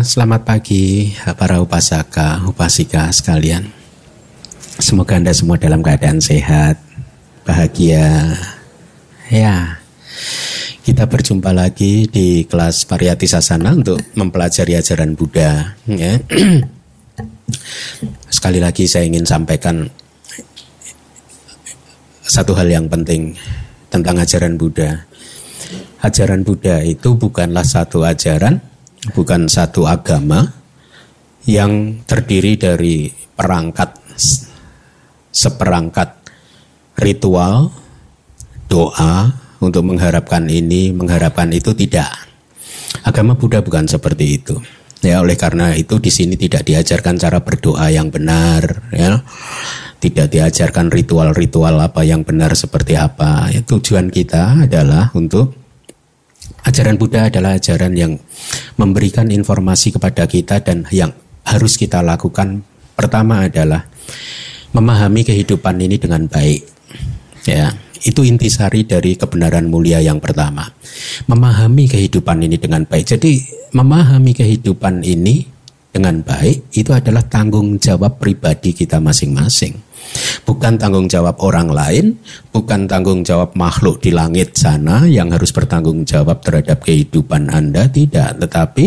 Selamat pagi para upasaka, upasika sekalian. Semoga Anda semua dalam keadaan sehat, bahagia. Ya, kita berjumpa lagi di kelas Pariyati Sasana untuk mempelajari ajaran Buddha. Ya. Sekali lagi saya ingin sampaikan satu hal yang penting tentang ajaran Buddha. Ajaran Buddha itu bukanlah satu ajaran bukan satu agama yang terdiri dari perangkat seperangkat ritual doa untuk mengharapkan ini, mengharapkan itu tidak. Agama Buddha bukan seperti itu. Ya, oleh karena itu di sini tidak diajarkan cara berdoa yang benar, ya. Tidak diajarkan ritual-ritual apa yang benar seperti apa. Ya, tujuan kita adalah untuk Ajaran Buddha adalah ajaran yang memberikan informasi kepada kita dan yang harus kita lakukan pertama adalah memahami kehidupan ini dengan baik. Ya, itu intisari dari kebenaran mulia yang pertama. Memahami kehidupan ini dengan baik. Jadi, memahami kehidupan ini dengan baik itu adalah tanggung jawab pribadi kita masing-masing. Bukan tanggung jawab orang lain, bukan tanggung jawab makhluk di langit sana yang harus bertanggung jawab terhadap kehidupan Anda, tidak. Tetapi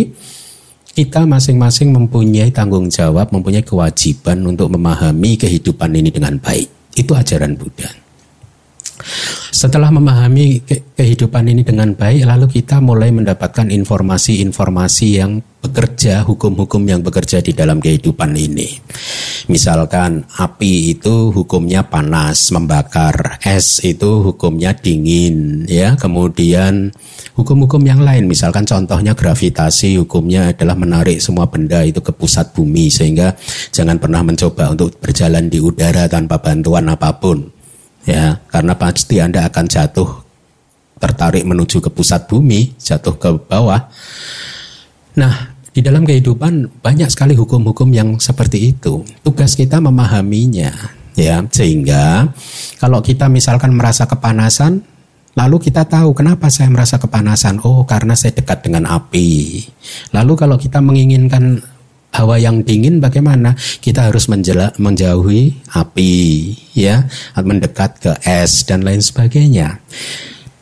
kita masing-masing mempunyai tanggung jawab, mempunyai kewajiban untuk memahami kehidupan ini dengan baik. Itu ajaran Buddha. Setelah memahami ke kehidupan ini dengan baik, lalu kita mulai mendapatkan informasi-informasi yang bekerja, hukum-hukum yang bekerja di dalam kehidupan ini. Misalkan api itu hukumnya panas, membakar, es itu hukumnya dingin, ya. Kemudian hukum-hukum yang lain, misalkan contohnya gravitasi, hukumnya adalah menarik semua benda itu ke pusat bumi sehingga jangan pernah mencoba untuk berjalan di udara tanpa bantuan apa pun ya karena pasti Anda akan jatuh tertarik menuju ke pusat bumi, jatuh ke bawah. Nah, di dalam kehidupan banyak sekali hukum-hukum yang seperti itu. Tugas kita memahaminya, ya, sehingga kalau kita misalkan merasa kepanasan, lalu kita tahu kenapa saya merasa kepanasan. Oh, karena saya dekat dengan api. Lalu kalau kita menginginkan hawa yang dingin bagaimana? Kita harus menjela, menjauhi api, ya, mendekat ke es dan lain sebagainya.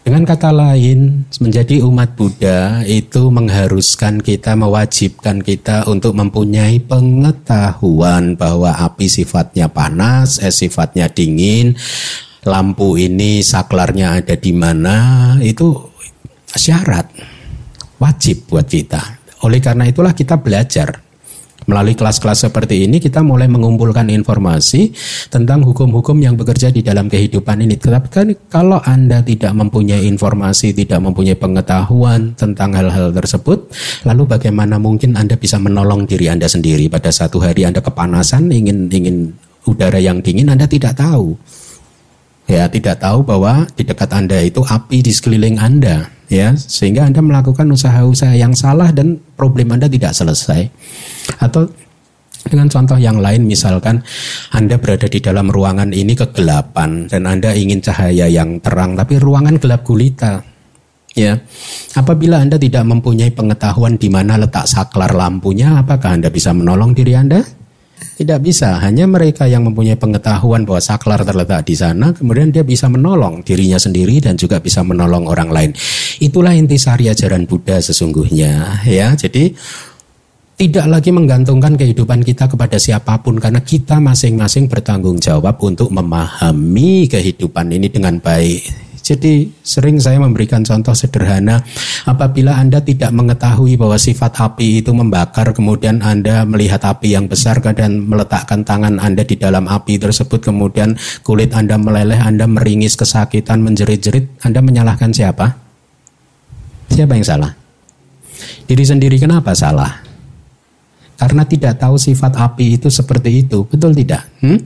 Dengan kata lain, menjadi umat Buddha itu mengharuskan kita, mewajibkan kita untuk mempunyai pengetahuan bahwa api sifatnya panas, es sifatnya dingin, lampu ini saklarnya ada di mana, itu syarat wajib buat kita. Oleh karena itulah kita belajar Melalui kelas-kelas seperti ini kita mulai mengumpulkan informasi tentang hukum-hukum yang bekerja di dalam kehidupan ini. Tetapi kan kalau Anda tidak mempunyai informasi, tidak mempunyai pengetahuan tentang hal-hal tersebut, lalu bagaimana mungkin Anda bisa menolong diri Anda sendiri pada satu hari Anda kepanasan, ingin ingin udara yang dingin, Anda tidak tahu. Ya, tidak tahu bahwa di dekat Anda itu api di sekeliling Anda ya sehingga Anda melakukan usaha-usaha yang salah dan problem Anda tidak selesai. Atau dengan contoh yang lain misalkan Anda berada di dalam ruangan ini kegelapan dan Anda ingin cahaya yang terang tapi ruangan gelap gulita. Ya. Apabila Anda tidak mempunyai pengetahuan di mana letak saklar lampunya, apakah Anda bisa menolong diri Anda? Tidak bisa, hanya mereka yang mempunyai pengetahuan bahwa saklar terletak di sana, kemudian dia bisa menolong dirinya sendiri dan juga bisa menolong orang lain. Itulah intisari ajaran Buddha sesungguhnya, ya. Jadi tidak lagi menggantungkan kehidupan kita kepada siapa pun karena kita masing-masing bertanggung jawab untuk memahami kehidupan ini dengan baik jadi sering saya memberikan contoh sederhana apabila Anda tidak mengetahui bahwa sifat api itu membakar kemudian Anda melihat api yang besar dan meletakkan tangan Anda di dalam api tersebut kemudian kulit Anda meleleh, Anda meringis kesakitan, menjerit-jerit, Anda menyalahkan siapa? Siapa yang salah? Diri sendiri kenapa salah? Karena tidak tahu sifat api itu seperti itu. Betul tidak? Hmm?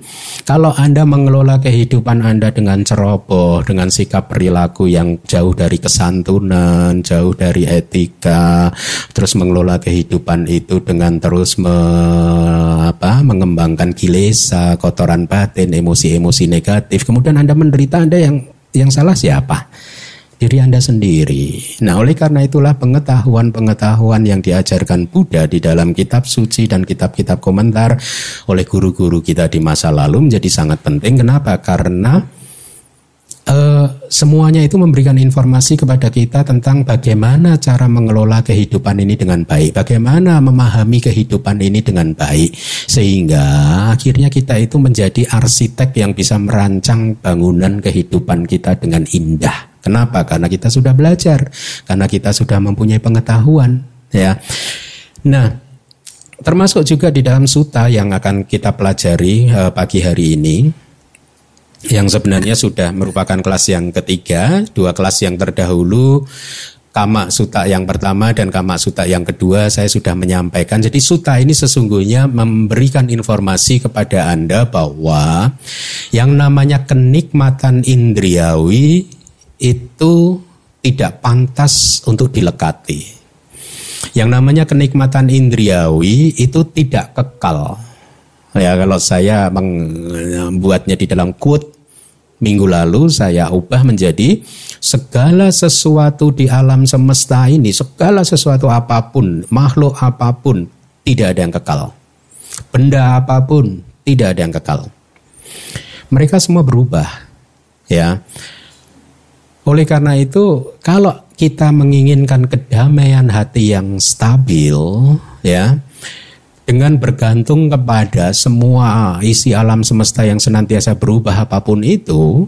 Kalau Anda mengelola kehidupan Anda dengan ceroboh, dengan sikap perilaku yang jauh dari kesantunan, jauh dari etika, terus mengelola kehidupan itu dengan terus me, apa, mengembangkan kilesa, kotoran batin, emosi-emosi negatif, kemudian Anda menderita, Anda yang yang salah siapa? Diri Anda sendiri. Nah, oleh karena itulah pengetahuan-pengetahuan yang diajarkan Buddha di dalam kitab suci dan kitab-kitab komentar oleh guru-guru kita di masa lalu menjadi sangat penting. Kenapa? Karena uh, semuanya itu memberikan informasi kepada kita tentang bagaimana cara mengelola kehidupan ini dengan baik, bagaimana memahami kehidupan ini dengan baik, sehingga akhirnya kita itu menjadi arsitek yang bisa merancang bangunan kehidupan kita dengan indah. Kenapa? Karena kita sudah belajar, karena kita sudah mempunyai pengetahuan, ya. Nah, termasuk juga di dalam suta yang akan kita pelajari uh, pagi hari ini, yang sebenarnya sudah merupakan kelas yang ketiga, dua kelas yang terdahulu Kama Suta yang pertama dan Kama Suta yang kedua saya sudah menyampaikan. Jadi Suta ini sesungguhnya memberikan informasi kepada Anda bahwa yang namanya kenikmatan indriawi itu tidak pantas untuk dilekati. Yang namanya kenikmatan indriawi itu tidak kekal. Ya kalau saya membuatnya di dalam quote minggu lalu saya ubah menjadi segala sesuatu di alam semesta ini, segala sesuatu apa pun, makhluk apa pun tidak ada yang kekal. Benda apa pun tidak ada yang kekal. Mereka semua berubah. Ya. Oleh karena itu, kalau kita menginginkan kedamaian hati yang stabil, ya, dengan bergantung kepada semua isi alam semesta yang senantiasa berubah apa pun itu,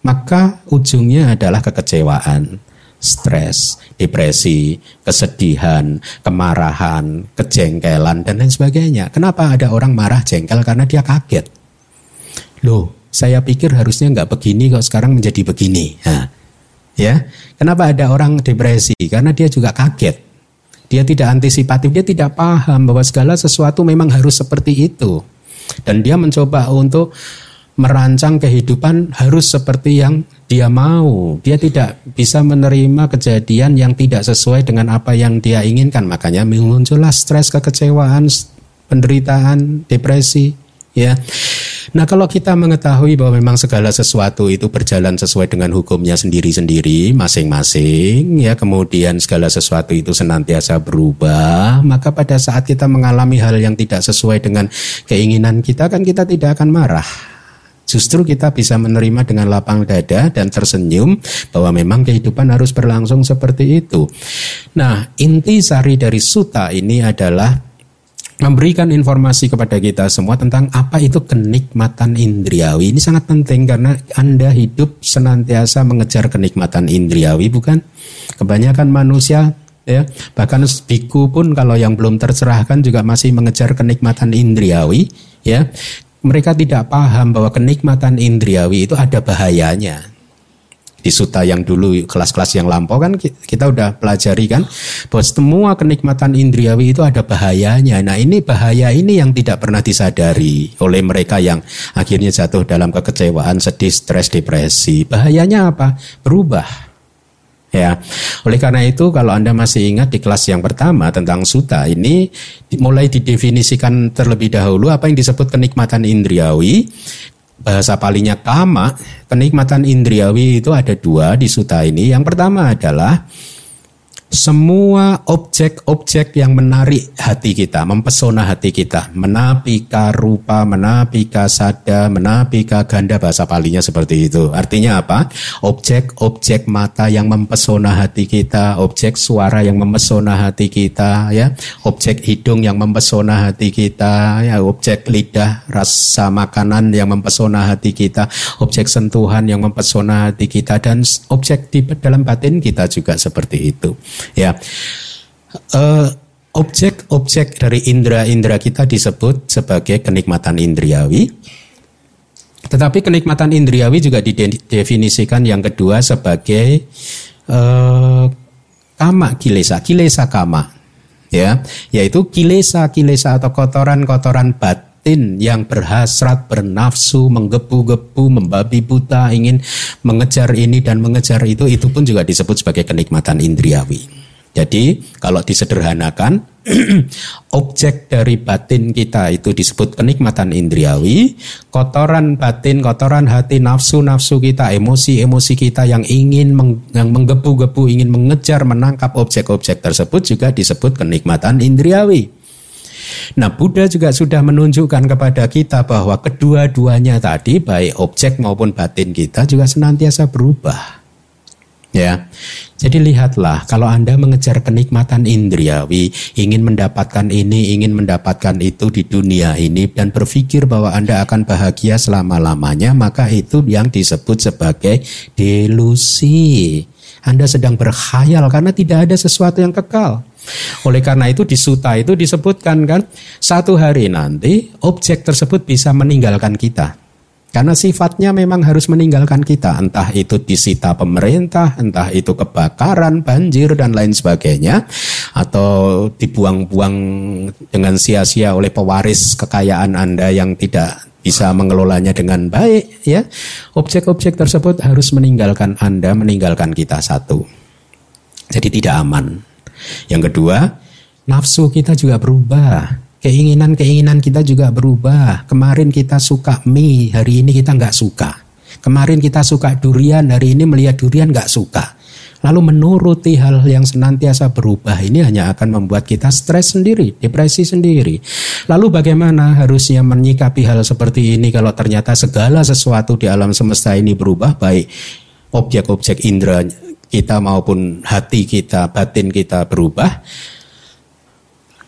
maka ujungnya adalah kekecewaan, stres, depresi, kesedihan, kemarahan, kejengkelan, dan lain sebagainya. Kenapa ada orang marah jengkel? Karena dia kaget. Loh, saya pikir harusnya nggak begini kok sekarang menjadi begini. Nah, Ya, kenapa ada orang depresi? Karena dia juga kaget. Dia tidak antisipatif, dia tidak paham bahwa segala sesuatu memang harus seperti itu. Dan dia mencoba untuk merancang kehidupan harus seperti yang dia mau. Dia tidak bisa menerima kejadian yang tidak sesuai dengan apa yang dia inginkan. Makanya muncullah stres, kekecewaan, penderitaan, depresi, ya. Nah kalau kita mengetahui bahwa memang segala sesuatu itu berjalan sesuai dengan hukumnya sendiri-sendiri masing-masing ya kemudian segala sesuatu itu senantiasa berubah maka pada saat kita mengalami hal yang tidak sesuai dengan keinginan kita kan kita tidak akan marah Justru kita bisa menerima dengan lapang dada dan tersenyum bahwa memang kehidupan harus berlangsung seperti itu. Nah, inti sari dari suta ini adalah memberikan informasi kepada kita semua tentang apa itu kenikmatan indriawi. Ini sangat penting karena Anda hidup senantiasa mengejar kenikmatan indriawi, bukan? Kebanyakan manusia ya, bahkan biku pun kalau yang belum tercerahkan juga masih mengejar kenikmatan indriawi, ya. Mereka tidak paham bahwa kenikmatan indriawi itu ada bahayanya di suta yang dulu kelas-kelas yang lampau kan kita udah pelajari kan bahwa semua kenikmatan indriawi itu ada bahayanya. Nah ini bahaya ini yang tidak pernah disadari oleh mereka yang akhirnya jatuh dalam kekecewaan, sedih, stres, depresi. Bahayanya apa? Berubah. Ya, oleh karena itu kalau Anda masih ingat di kelas yang pertama tentang suta ini mulai didefinisikan terlebih dahulu apa yang disebut kenikmatan indriawi bahasa palingnya kama, kenikmatan indriawi itu ada dua di suta ini. Yang pertama adalah semua objek-objek yang menarik hati kita, mempesona hati kita, menapika rupa, menapika sada, menapika ganda bahasa palinya seperti itu. Artinya apa? Objek-objek mata yang mempesona hati kita, objek suara yang mempesona hati kita, ya, objek hidung yang mempesona hati kita, ya, objek lidah, rasa makanan yang mempesona hati kita, objek sentuhan yang mempesona hati kita, dan objek di dalam batin kita juga seperti itu. Ya, uh, objek-objek dari indera-indera kita disebut sebagai kenikmatan indriawi. Tetapi kenikmatan indriawi juga didefinisikan yang kedua sebagai uh, kama kilesa, kilesa kama, ya, yaitu kilesa kilesa atau kotoran-kotoran batin yang berhasrat, bernafsu, menggebu-gebu, membabi buta, ingin mengejar ini dan mengejar itu, itu pun juga disebut sebagai kenikmatan indriawi. Jadi kalau disederhanakan objek dari batin kita itu disebut kenikmatan indriawi, kotoran batin, kotoran hati, nafsu-nafsu kita, emosi-emosi kita yang ingin meng, yang menggebu-gebu, ingin mengejar, menangkap objek-objek tersebut juga disebut kenikmatan indriawi. Nah, Buddha juga sudah menunjukkan kepada kita bahwa kedua-duanya tadi, baik objek maupun batin kita juga senantiasa berubah. Ya, jadi lihatlah kalau Anda mengejar kenikmatan indriawi, ingin mendapatkan ini, ingin mendapatkan itu di dunia ini dan berpikir bahwa Anda akan bahagia selama-lamanya, maka itu yang disebut sebagai delusi. Anda sedang berkhayal karena tidak ada sesuatu yang kekal. Oleh karena itu di suta itu disebutkan kan satu hari nanti objek tersebut bisa meninggalkan kita. Karena sifatnya memang harus meninggalkan kita, entah itu disita pemerintah, entah itu kebakaran, banjir dan lain sebagainya, atau dibuang-buang dengan sia-sia oleh pewaris kekayaan Anda yang tidak bisa mengelolanya dengan baik, ya. Objek-objek tersebut harus meninggalkan Anda, meninggalkan kita satu. Jadi tidak aman. Yang kedua, nafsu kita juga berubah. Keinginan-keinginan kita juga berubah. Kemarin kita suka mie, hari ini kita nggak suka. Kemarin kita suka durian, hari ini melihat durian nggak suka. Lalu menuruti hal yang senantiasa berubah ini hanya akan membuat kita stres sendiri, depresi sendiri. Lalu bagaimana harusnya menyikapi hal seperti ini kalau ternyata segala sesuatu di alam semesta ini berubah baik objek-objek indera kita maupun hati kita, batin kita berubah,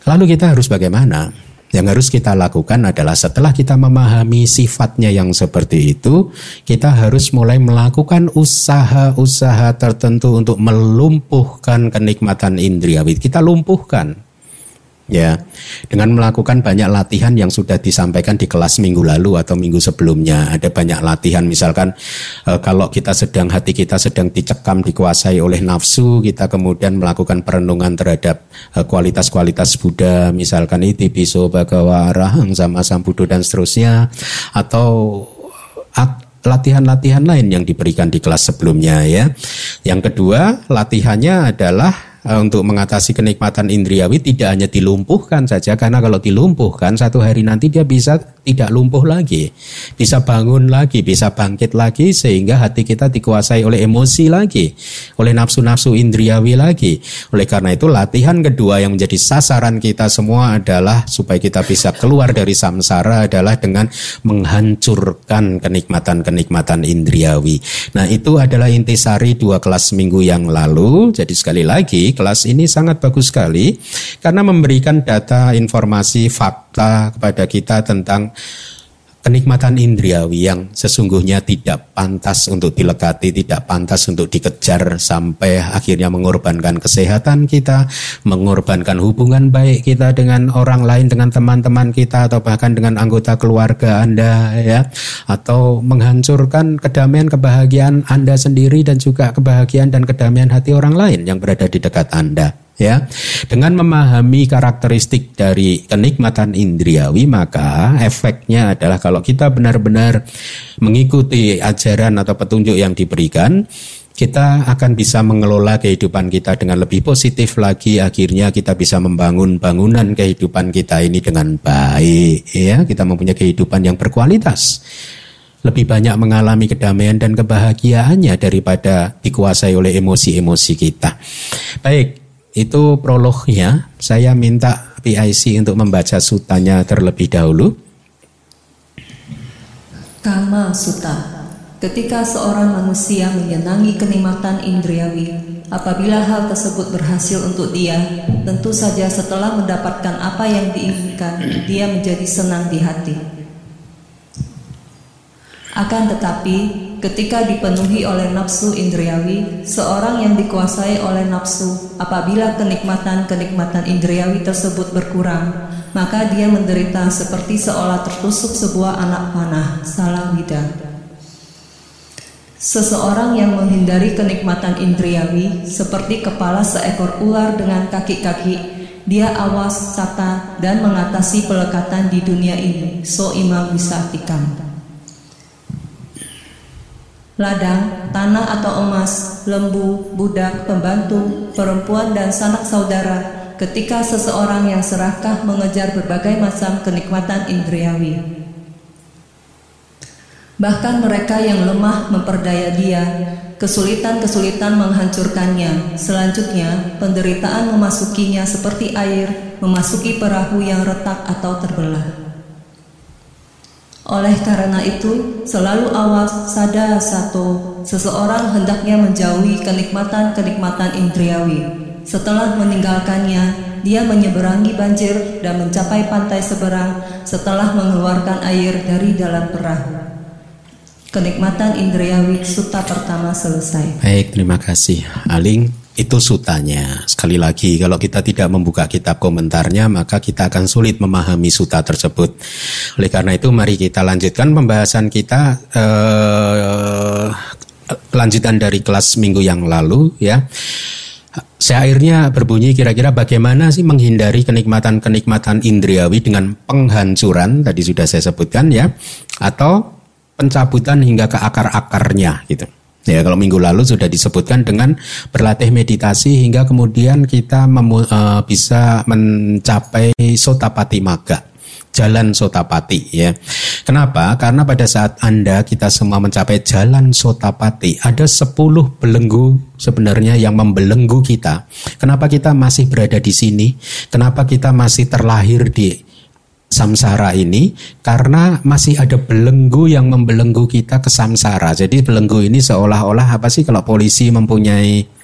lalu kita harus bagaimana? Yang harus kita lakukan adalah setelah kita memahami sifatnya yang seperti itu, kita harus mulai melakukan usaha-usaha tertentu untuk melumpuhkan kenikmatan indriawi. Kita lumpuhkan ya. Dengan melakukan banyak latihan yang sudah disampaikan di kelas minggu lalu atau minggu sebelumnya. Ada banyak latihan misalkan e, kalau kita sedang hati kita sedang dicekam dikuasai oleh nafsu kita kemudian melakukan perenungan terhadap e, kualitas-kualitas Buddha misalkan itu biso bagawa arahang sama sambudo dan seterusnya. Atau latihan-latihan lain yang diberikan di kelas sebelumnya ya. Yang kedua, latihannya adalah Eh, untuk mengatasi kenikmatan indriawi tidak hanya dilumpuhkan saja karena kalau dilumpuhkan satu hari nanti dia bisa tidak lumpuh lagi, bisa bangun lagi, bisa bangkit lagi sehingga hati kita dikuasai oleh emosi lagi, oleh nafsu-nafsu indriawi lagi. Oleh karena itu latihan kedua yang menjadi sasaran kita semua adalah supaya kita bisa keluar dari samsara adalah dengan menghancurkan kenikmatan-kenikmatan indriawi. Nah, itu adalah intisari dua kelas minggu yang lalu. Jadi sekali lagi kelas ini sangat bagus sekali karena memberikan data, informasi, fakta kepada kita tentang kenikmatan indriawi yang sesungguhnya tidak pantas untuk dilekati, tidak pantas untuk dikejar sampai akhirnya mengorbankan kesehatan kita, mengorbankan hubungan baik kita dengan orang lain, dengan teman-teman kita atau bahkan dengan anggota keluarga Anda ya, atau menghancurkan kedamaian kebahagiaan Anda sendiri dan juga kebahagiaan dan kedamaian hati orang lain yang berada di dekat Anda ya. Dengan memahami karakteristik dari kenikmatan indriawi maka efeknya adalah kalau kita benar-benar mengikuti ajaran atau petunjuk yang diberikan kita akan bisa mengelola kehidupan kita dengan lebih positif lagi. Akhirnya kita bisa membangun bangunan kehidupan kita ini dengan baik. Ya kita mempunyai kehidupan yang berkualitas. Lebih banyak mengalami kedamaian dan kebahagiaannya daripada dikuasai oleh emosi-emosi kita. Baik itu prolognya. Saya minta PIC untuk membaca sutanya terlebih dahulu. Kama Suta Ketika seorang manusia menyenangi kenikmatan indriawi, apabila hal tersebut berhasil untuk dia, tentu saja setelah mendapatkan apa yang diinginkan, dia menjadi senang di hati. Akan tetapi, ketika dipenuhi oleh nafsu indriawi, seorang yang dikuasai oleh nafsu, apabila kenikmatan-kenikmatan indriawi tersebut berkurang, maka dia menderita seperti seolah tertusuk sebuah anak panah, salah wida. Seseorang yang menghindari kenikmatan indriawi, seperti kepala seekor ular dengan kaki-kaki, dia awas, sata, dan mengatasi pelekatan di dunia ini. So imam bisa tikam ladang, tanah atau emas, lembu, budak, pembantu, perempuan dan sanak saudara, ketika seseorang yang serakah mengejar berbagai macam kenikmatan indriawi. Bahkan mereka yang lemah memperdaya dia, kesulitan-kesulitan menghancurkannya. Selanjutnya, penderitaan memasukinya seperti air memasuki perahu yang retak atau terbelah. Oleh karena itu, selalu awas sada satu, seseorang hendaknya menjauhi kenikmatan-kenikmatan indriawi. Setelah meninggalkannya, dia menyeberangi banjir dan mencapai pantai seberang setelah mengeluarkan air dari dalam perahu. Kenikmatan indriawi suta pertama selesai. Baik, terima kasih. Aling, itu sutanya. Sekali lagi, kalau kita tidak membuka kitab komentarnya, maka kita akan sulit memahami suta tersebut. Oleh karena itu, mari kita lanjutkan pembahasan kita eh, lanjutan dari kelas minggu yang lalu, ya. Syairnya berbunyi kira-kira bagaimana sih menghindari kenikmatan-kenikmatan indriawi dengan penghancuran tadi sudah saya sebutkan ya atau pencabutan hingga ke akar-akarnya gitu. Ya, kalau minggu lalu sudah disebutkan dengan berlatih meditasi hingga kemudian kita memu, uh, bisa mencapai sotapati maga, jalan sotapati ya. Kenapa? Karena pada saat Anda kita semua mencapai jalan sotapati, ada 10 belenggu sebenarnya yang membelenggu kita. Kenapa kita masih berada di sini? Kenapa kita masih terlahir di samsara ini karena masih ada belenggu yang membelenggu kita ke samsara. Jadi belenggu ini seolah-olah apa sih kalau polisi mempunyai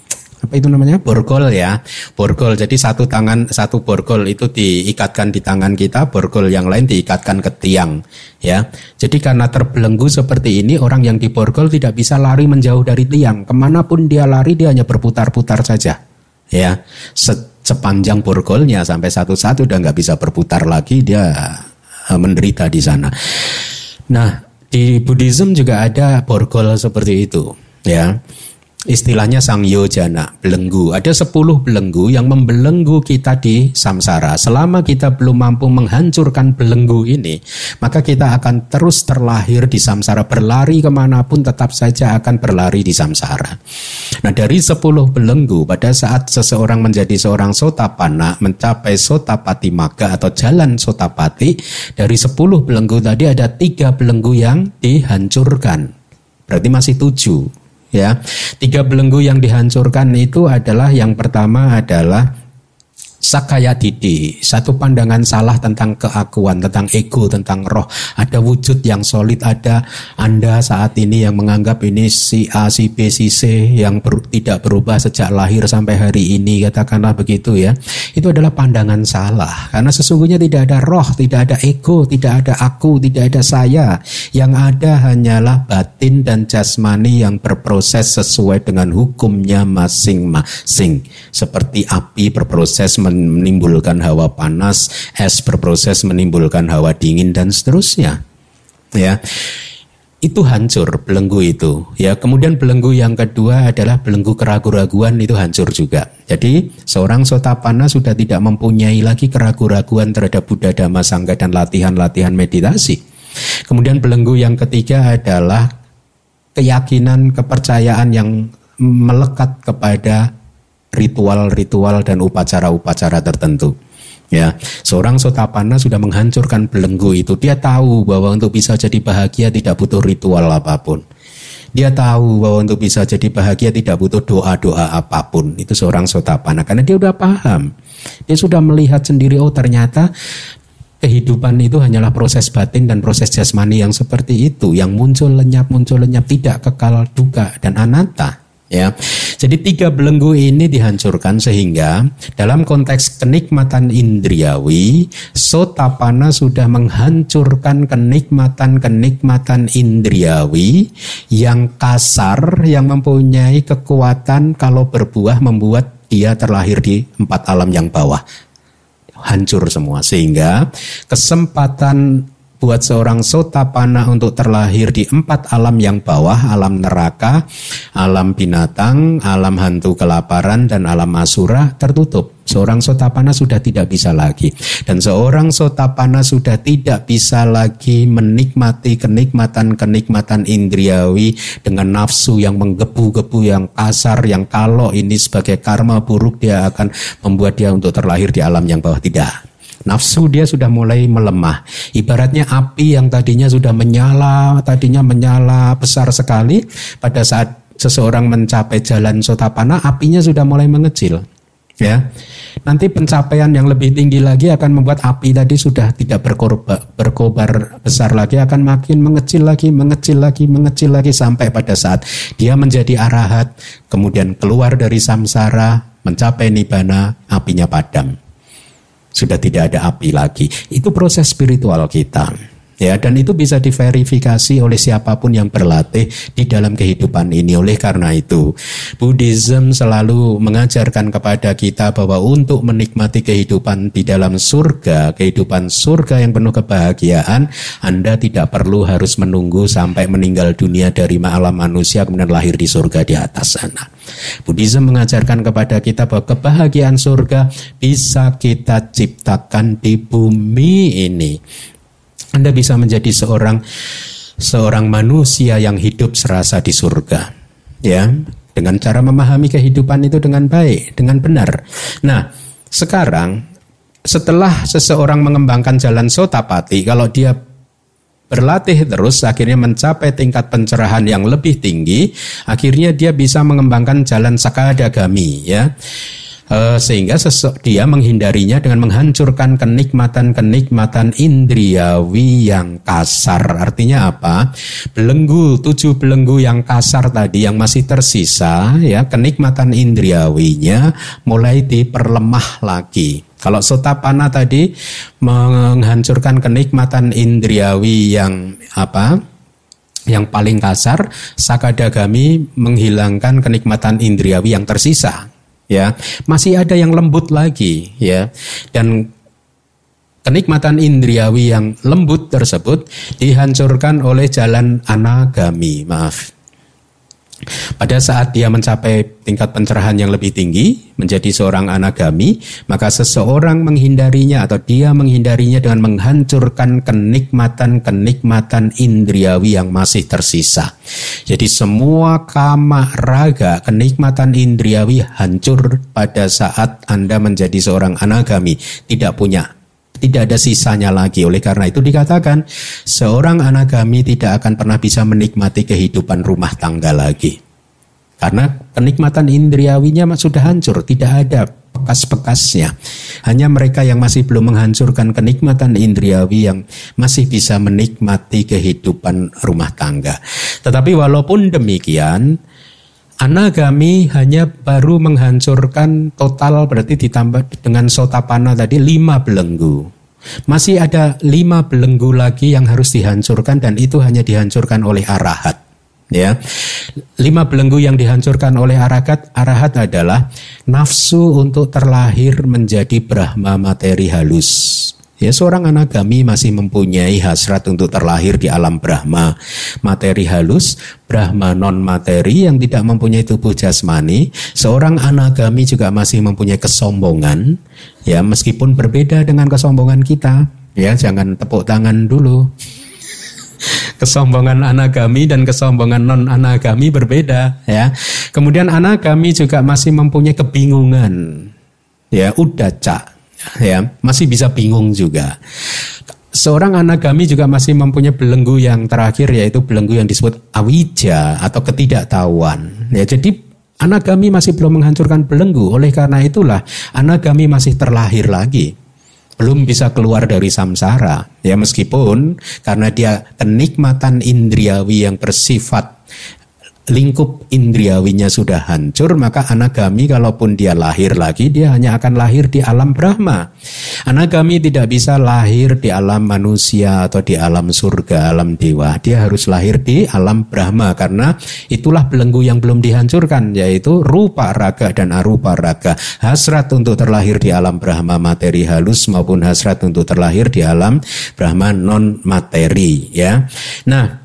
apa itu namanya? Borgol ya. Borgol. Jadi satu tangan satu borgol itu diikatkan di tangan kita borgol yang lain diikatkan ke tiang ya. Jadi karena terbelenggu seperti ini orang yang di borgol tidak bisa lari menjauh dari tiang. Ke mana pun dia lari dia hanya berputar-putar saja ya sepanjang borgolnya sampai satu-satu udah nggak bisa berputar lagi dia eh, menderita di sana. Nah di Buddhism juga ada borgol seperti itu ya istilahnya sang yojana, belenggu. Ada sepuluh belenggu yang membelenggu kita di samsara. Selama kita belum mampu menghancurkan belenggu ini, maka kita akan terus terlahir di samsara. Berlari ke mana pun tetap saja akan berlari di samsara. Nah dari sepuluh belenggu, pada saat seseorang menjadi seorang sotapana, mencapai sotapati maga atau jalan sotapati, dari sepuluh belenggu tadi ada tiga belenggu yang dihancurkan. Berarti masih tujuh ya. Tiga belenggu yang dihancurkan itu adalah yang pertama adalah Sakaya didi, satu pandangan salah tentang keakuan, tentang ego, tentang roh. Ada wujud yang solid, ada Anda saat ini yang menganggap ini si A, si B, si C yang ber, tidak berubah sejak lahir sampai hari ini, katakanlah begitu ya. Itu adalah pandangan salah. Karena sesungguhnya tidak ada roh, tidak ada ego, tidak ada aku, tidak ada saya. Yang ada hanyalah batin dan jasmani yang berproses sesuai dengan hukumnya masing-masing. Seperti api berproses men menimbulkan hawa panas, es berproses menimbulkan hawa dingin dan seterusnya. Ya. Itu hancur belenggu itu. Ya, kemudian belenggu yang kedua adalah belenggu keraguan-raguan itu hancur juga. Jadi, seorang sotapana sudah tidak mempunyai lagi keraguan-raguan terhadap Buddha Dhamma Sangha dan latihan-latihan meditasi. Kemudian belenggu yang ketiga adalah keyakinan, kepercayaan yang melekat kepada ritual-ritual dan upacara-upacara tertentu. Ya, seorang sotapana sudah menghancurkan belenggu itu. Dia tahu bahwa untuk bisa jadi bahagia tidak butuh ritual apa pun. Dia tahu bahwa untuk bisa jadi bahagia tidak butuh doa-doa apa pun. Itu seorang sotapana karena dia sudah paham. Dia sudah melihat sendiri oh ternyata kehidupan itu hanyalah proses batin dan proses jasmani yang seperti itu yang muncul lenyap muncul lenyap tidak kekal duka dan anatta ya. Jadi tiga belenggu ini dihancurkan sehingga dalam konteks kenikmatan indriawi, sotapana sudah menghancurkan kenikmatan-kenikmatan indriawi yang kasar yang mempunyai kekuatan kalau berbuah membuat dia terlahir di empat alam yang bawah. Hancur semua sehingga kesempatan buat seorang sotapana untuk terlahir di empat alam yang bawah, alam neraka, alam binatang, alam hantu kelaparan, dan alam asura tertutup. Seorang sotapana sudah tidak bisa lagi. Dan seorang sotapana sudah tidak bisa lagi menikmati kenikmatan-kenikmatan indriawi dengan nafsu yang menggebu-gebu, yang kasar, yang kalau ini sebagai karma buruk dia akan membuat dia untuk terlahir di alam yang bawah. Tidak. Nafsu dia sudah mulai melemah. Ibaratnya api yang tadinya sudah menyala, tadinya menyala besar sekali, pada saat seseorang mencapai jalan sotapana, apinya sudah mulai mengecil. Ya, nanti pencapaian yang lebih tinggi lagi akan membuat api tadi sudah tidak berkobar, berkobar besar lagi, akan makin mengecil lagi, mengecil lagi, mengecil lagi sampai pada saat dia menjadi arahat, kemudian keluar dari samsara, mencapai nibana, apinya padam sudah tidak ada api lagi. Itu proses spiritual kita. Ya, dan itu bisa diverifikasi oleh siapa pun yang berlatih di dalam kehidupan ini. Oleh karena itu, Buddhism selalu mengajarkan kepada kita bahwa untuk menikmati kehidupan di dalam surga, kehidupan surga yang penuh kebahagiaan, Anda tidak perlu harus menunggu sampai meninggal dunia dari alam manusia kemudian lahir di surga di atas sana. Buddhism mengajarkan kepada kita bahwa kebahagiaan surga bisa kita ciptakan di bumi ini anda bisa menjadi seorang seorang manusia yang hidup serasa di surga. Ya, dengan cara memahami kehidupan itu dengan baik, dengan benar. Nah, sekarang setelah seseorang mengembangkan jalan sotapati, kalau dia berlatih terus akhirnya mencapai tingkat pencerahan yang lebih tinggi, akhirnya dia bisa mengembangkan jalan sakadagami ya. Uh, sehingga dia menghindarinya dengan menghancurkan kenikmatan-kenikmatan indriawi yang kasar. Artinya apa? Belenggu, tujuh belenggu yang kasar tadi yang masih tersisa, ya kenikmatan indriawinya mulai diperlemah lagi. Kalau sotapana tadi menghancurkan kenikmatan indriawi yang apa? Yang paling kasar, sakadagami menghilangkan kenikmatan indriawi yang tersisa ya. Masih ada yang lembut lagi ya. Dan kenikmatan indriawi yang lembut tersebut dihancurkan oleh jalan anagami. Maaf pada saat dia mencapai tingkat pencerahan yang lebih tinggi, menjadi seorang anagami, maka seseorang menghindarinya atau dia menghindarinya dengan menghancurkan kenikmatan-kenikmatan indriawi yang masih tersisa. Jadi semua kama raga, kenikmatan indriawi hancur pada saat Anda menjadi seorang anagami, tidak punya tidak ada sisanya lagi. Oleh karena itu dikatakan seorang anagami tidak akan pernah bisa menikmati kehidupan rumah tangga lagi. Karena kenikmatan indriawinya sudah hancur, tidak ada bekas-bekasnya. Hanya mereka yang masih belum menghancurkan kenikmatan indriawi yang masih bisa menikmati kehidupan rumah tangga. Tetapi walaupun demikian, Anagami hanya baru menghancurkan total berarti ditambah dengan sotapana tadi lima belenggu. Masih ada lima belenggu lagi yang harus dihancurkan dan itu hanya dihancurkan oleh arahat. Ya, lima belenggu yang dihancurkan oleh arahat, arahat adalah nafsu untuk terlahir menjadi Brahma materi halus. Ya seorang anagami masih mempunyai hasrat untuk terlahir di alam Brahma. Materi halus, Brahma non materi yang tidak mempunyai tubuh jasmani. Seorang anagami juga masih mempunyai kesombongan. Ya meskipun berbeda dengan kesombongan kita. Ya jangan tepuk tangan dulu. Kesombongan anagami dan kesombongan non anagami berbeda ya. Kemudian anagami juga masih mempunyai kebingungan. Ya, udah cak ya masih bisa bingung juga. Seorang anagami juga masih mempunyai belenggu yang terakhir yaitu belenggu yang disebut awija atau ketidaktahuan. Ya, jadi anagami masih belum menghancurkan belenggu. Oleh karena itulah anagami masih terlahir lagi. Belum bisa keluar dari samsara. Ya meskipun karena dia kenikmatan indriawi yang bersifat lingkup indriawinya sudah hancur, maka anagami kalaupun dia lahir lagi, dia hanya akan lahir di alam Brahma. Anagami tidak bisa lahir di alam manusia atau di alam surga, alam dewa. Dia harus lahir di alam Brahma karena itulah belenggu yang belum dihancurkan, yaitu rupa raga dan arupa raga. Hasrat untuk terlahir di alam Brahma materi halus maupun hasrat untuk terlahir di alam Brahma non materi. Ya, nah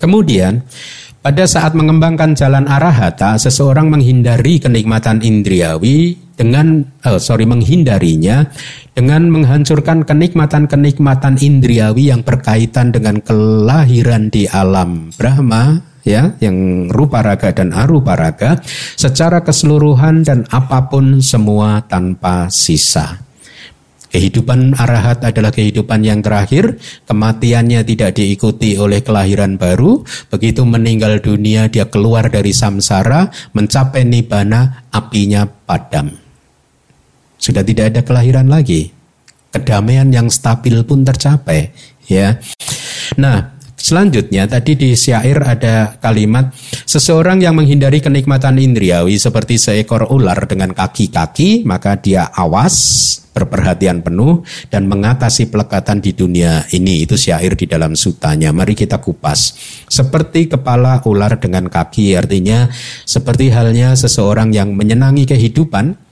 kemudian pada saat mengembangkan jalan arahata, seseorang menghindari kenikmatan indriawi dengan, oh, sorry, menghindarinya dengan menghancurkan kenikmatan-kenikmatan indriawi yang berkaitan dengan kelahiran di alam Brahma, ya, yang rupa raga dan arupa raga, secara keseluruhan dan apa pun semua tanpa sisa. Kehidupan arahat adalah kehidupan yang terakhir, kematiannya tidak diikuti oleh kelahiran baru, begitu meninggal dunia dia keluar dari samsara, mencapai nibana, apinya padam. Sudah tidak ada kelahiran lagi. Kedamaian yang stabil pun tercapai, ya. Nah, Selanjutnya tadi di syair ada kalimat seseorang yang menghindari kenikmatan indriawi seperti seekor ular dengan kaki-kaki maka dia awas berperhatian penuh dan mengatasi pelekatan di dunia ini. Itu syair di dalam sutanya. Mari kita kupas. Seperti kepala ular dengan kaki artinya seperti halnya seseorang yang menyenangi kehidupan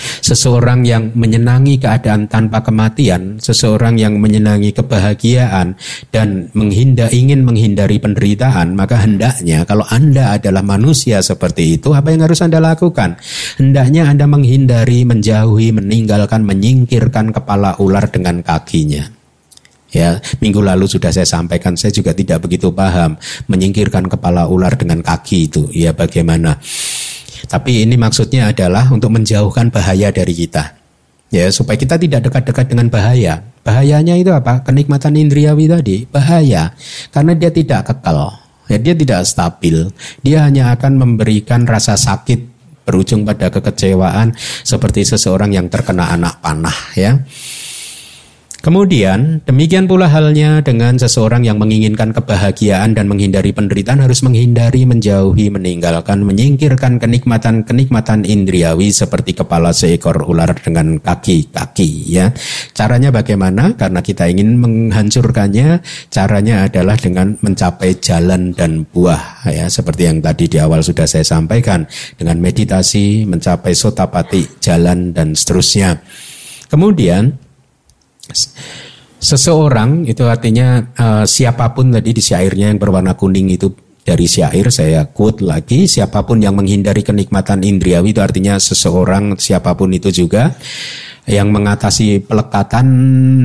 Seseorang yang menyenangi keadaan tanpa kematian, seseorang yang menyenangi kebahagiaan dan menghindar ingin menghindari penderitaan, maka hendaknya kalau Anda adalah manusia seperti itu, apa yang harus Anda lakukan? Hendaknya Anda menghindari, menjauhi, meninggalkan, menyingkirkan kepala ular dengan kakinya. Ya, minggu lalu sudah saya sampaikan, saya juga tidak begitu paham menyingkirkan kepala ular dengan kaki itu. Ya, bagaimana? Tapi ini maksudnya adalah untuk menjauhkan bahaya dari kita. Ya, supaya kita tidak dekat-dekat dengan bahaya. Bahayanya itu apa? Kenikmatan indriawi tadi, bahaya. Karena dia tidak kekal. Ya, dia tidak stabil. Dia hanya akan memberikan rasa sakit berujung pada kekecewaan seperti seseorang yang terkena anak panah ya. Kemudian, demikian pula halnya dengan seseorang yang menginginkan kebahagiaan dan menghindari penderitaan harus menghindari, menjauhi, meninggalkan, menyingkirkan kenikmatan-kenikmatan indriawi seperti kepala seekor ular dengan kaki-kaki ya. Caranya bagaimana? Karena kita ingin menghancurkannya, caranya adalah dengan mencapai jalan dan buah ya, seperti yang tadi di awal sudah saya sampaikan dengan meditasi, mencapai sotapati, jalan dan seterusnya. Kemudian Seseorang itu artinya uh, siapa pun tadi di syairnya yang berwarna kuning itu dari syair saya quote lagi siapa pun yang menghindari kenikmatan indriawi itu artinya seseorang siapa pun itu juga yang mengatasi pelekatan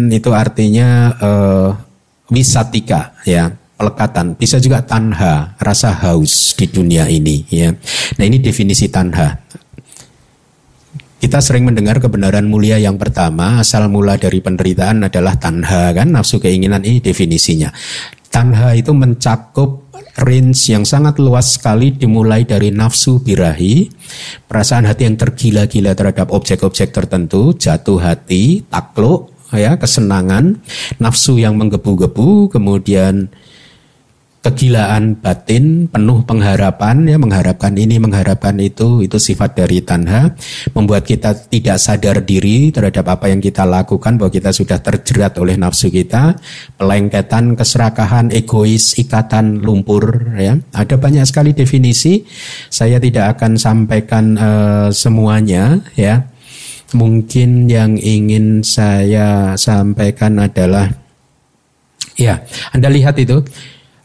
itu artinya uh, wisatika ya pelekatan. Bisa juga tanha rasa haus di dunia ini ya. Nah ini definisi tanha kita sering mendengar kebenaran mulia yang pertama, asal mula dari penderitaan adalah tanha kan, nafsu keinginan ini definisinya. Tanha itu mencakup range yang sangat luas sekali dimulai dari nafsu birahi, perasaan hati yang tergila-gila terhadap objek-objek tertentu, jatuh hati, takluk, ya, kesenangan, nafsu yang menggebu-gebu, kemudian kegilaan batin penuh pengharapan ya mengharapkan ini mengharapkan itu itu sifat dari tanha membuat kita tidak sadar diri terhadap apa yang kita lakukan bahwa kita sudah terjerat oleh nafsu kita pelengketan keserakahan egois ikatan lumpur ya. Ada banyak sekali definisi. Saya tidak akan sampaikan uh, semuanya ya. Mungkin yang ingin saya sampaikan adalah ya Anda lihat itu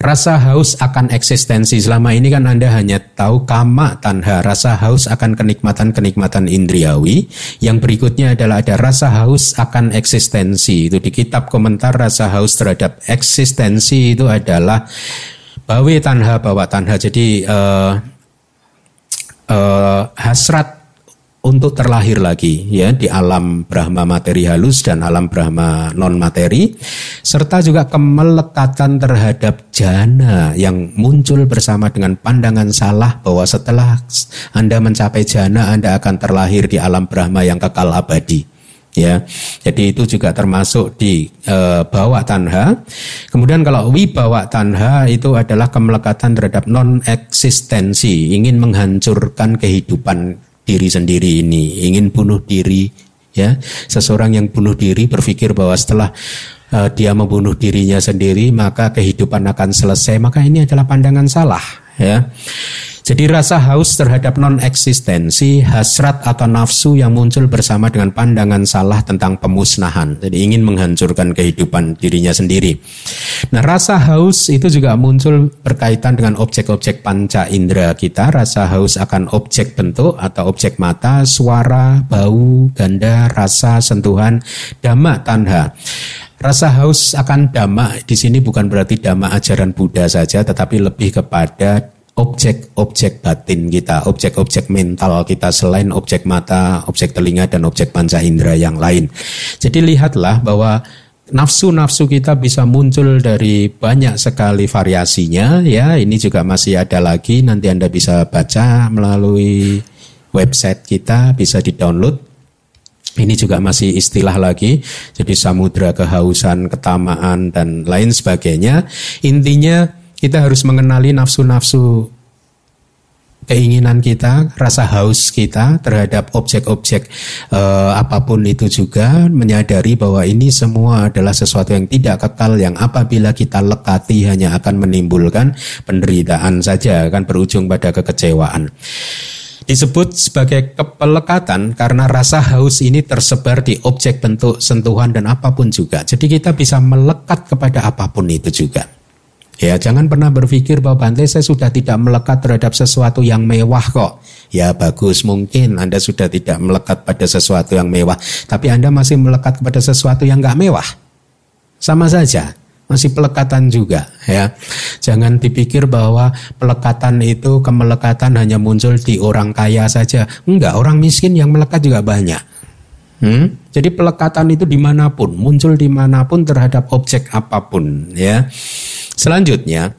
Rasa haus akan eksistensi. Selama ini kan Anda hanya tahu kama tanha, rasa haus akan kenikmatan-kenikmatan indriawi. Yang berikutnya adalah ada rasa haus akan eksistensi. Itu di kitab komentar rasa haus terhadap eksistensi itu adalah bawe tanha bawa tanha. Jadi uh, uh, hasrat untuk terlahir lagi ya di alam Brahma materi halus dan alam Brahma non materi serta juga kemelekatan terhadap jana yang muncul bersama dengan pandangan salah bahwa setelah Anda mencapai jana Anda akan terlahir di alam Brahma yang kekal abadi ya. Jadi itu juga termasuk di e, bawa tanha. Kemudian kalau wibawa tanha itu adalah kemelekatan terhadap non eksistensi, ingin menghancurkan kehidupan diri sendiri ini, ingin bunuh diri ya. Seseorang yang bunuh diri berpikir bahwa setelah uh, dia membunuh dirinya sendiri maka kehidupan akan selesai maka ini adalah pandangan salah ya jadi rasa haus terhadap non-eksistensi, hasrat atau nafsu yang muncul bersama dengan pandangan salah tentang pemusnahan. Jadi ingin menghancurkan kehidupan dirinya sendiri. Nah rasa haus itu juga muncul berkaitan dengan objek-objek panca indera kita. Rasa haus akan objek bentuk atau objek mata, suara, bau, ganda, rasa, sentuhan, dhamma, tanha. Rasa haus akan dhamma di sini bukan berarti dhamma ajaran Buddha saja, tetapi lebih kepada objek-objek batin kita, objek-objek mental kita selain objek mata, objek telinga dan objek panca indera yang lain. Jadi lihatlah bahwa nafsu-nafsu kita bisa muncul dari banyak sekali variasinya ya. Ini juga masih ada lagi nanti Anda bisa baca melalui website kita bisa di-download ini juga masih istilah lagi, jadi samudra kehausan, ketamaan dan lain sebagainya. Intinya kita harus mengenali nafsu-nafsu keinginan kita, rasa haus kita terhadap objek-objek eh, apa pun itu juga menyadari bahwa ini semua adalah sesuatu yang tidak kekal yang apabila kita lekati hanya akan menimbulkan penderitaan saja akan berujung pada kekecewaan. Disebut sebagai kepelekatan karena rasa haus ini tersebar di objek bentuk sentuhan dan apa pun juga. Jadi kita bisa melekat kepada apa pun itu juga. Ya, jangan pernah berpikir bahwa Bante saya sudah tidak melekat terhadap sesuatu yang mewah kok. Ya, bagus mungkin Anda sudah tidak melekat pada sesuatu yang mewah, tapi Anda masih melekat kepada sesuatu yang nggak mewah. Sama saja, masih pelekatan juga ya. Jangan dipikir bahwa pelekatan itu kemelekatan hanya muncul di orang kaya saja. Enggak, orang miskin yang melekat juga banyak. Hmm? Jadi pelekatan itu di mana pun, muncul di mana pun terhadap objek apa pun ya. Selanjutnya,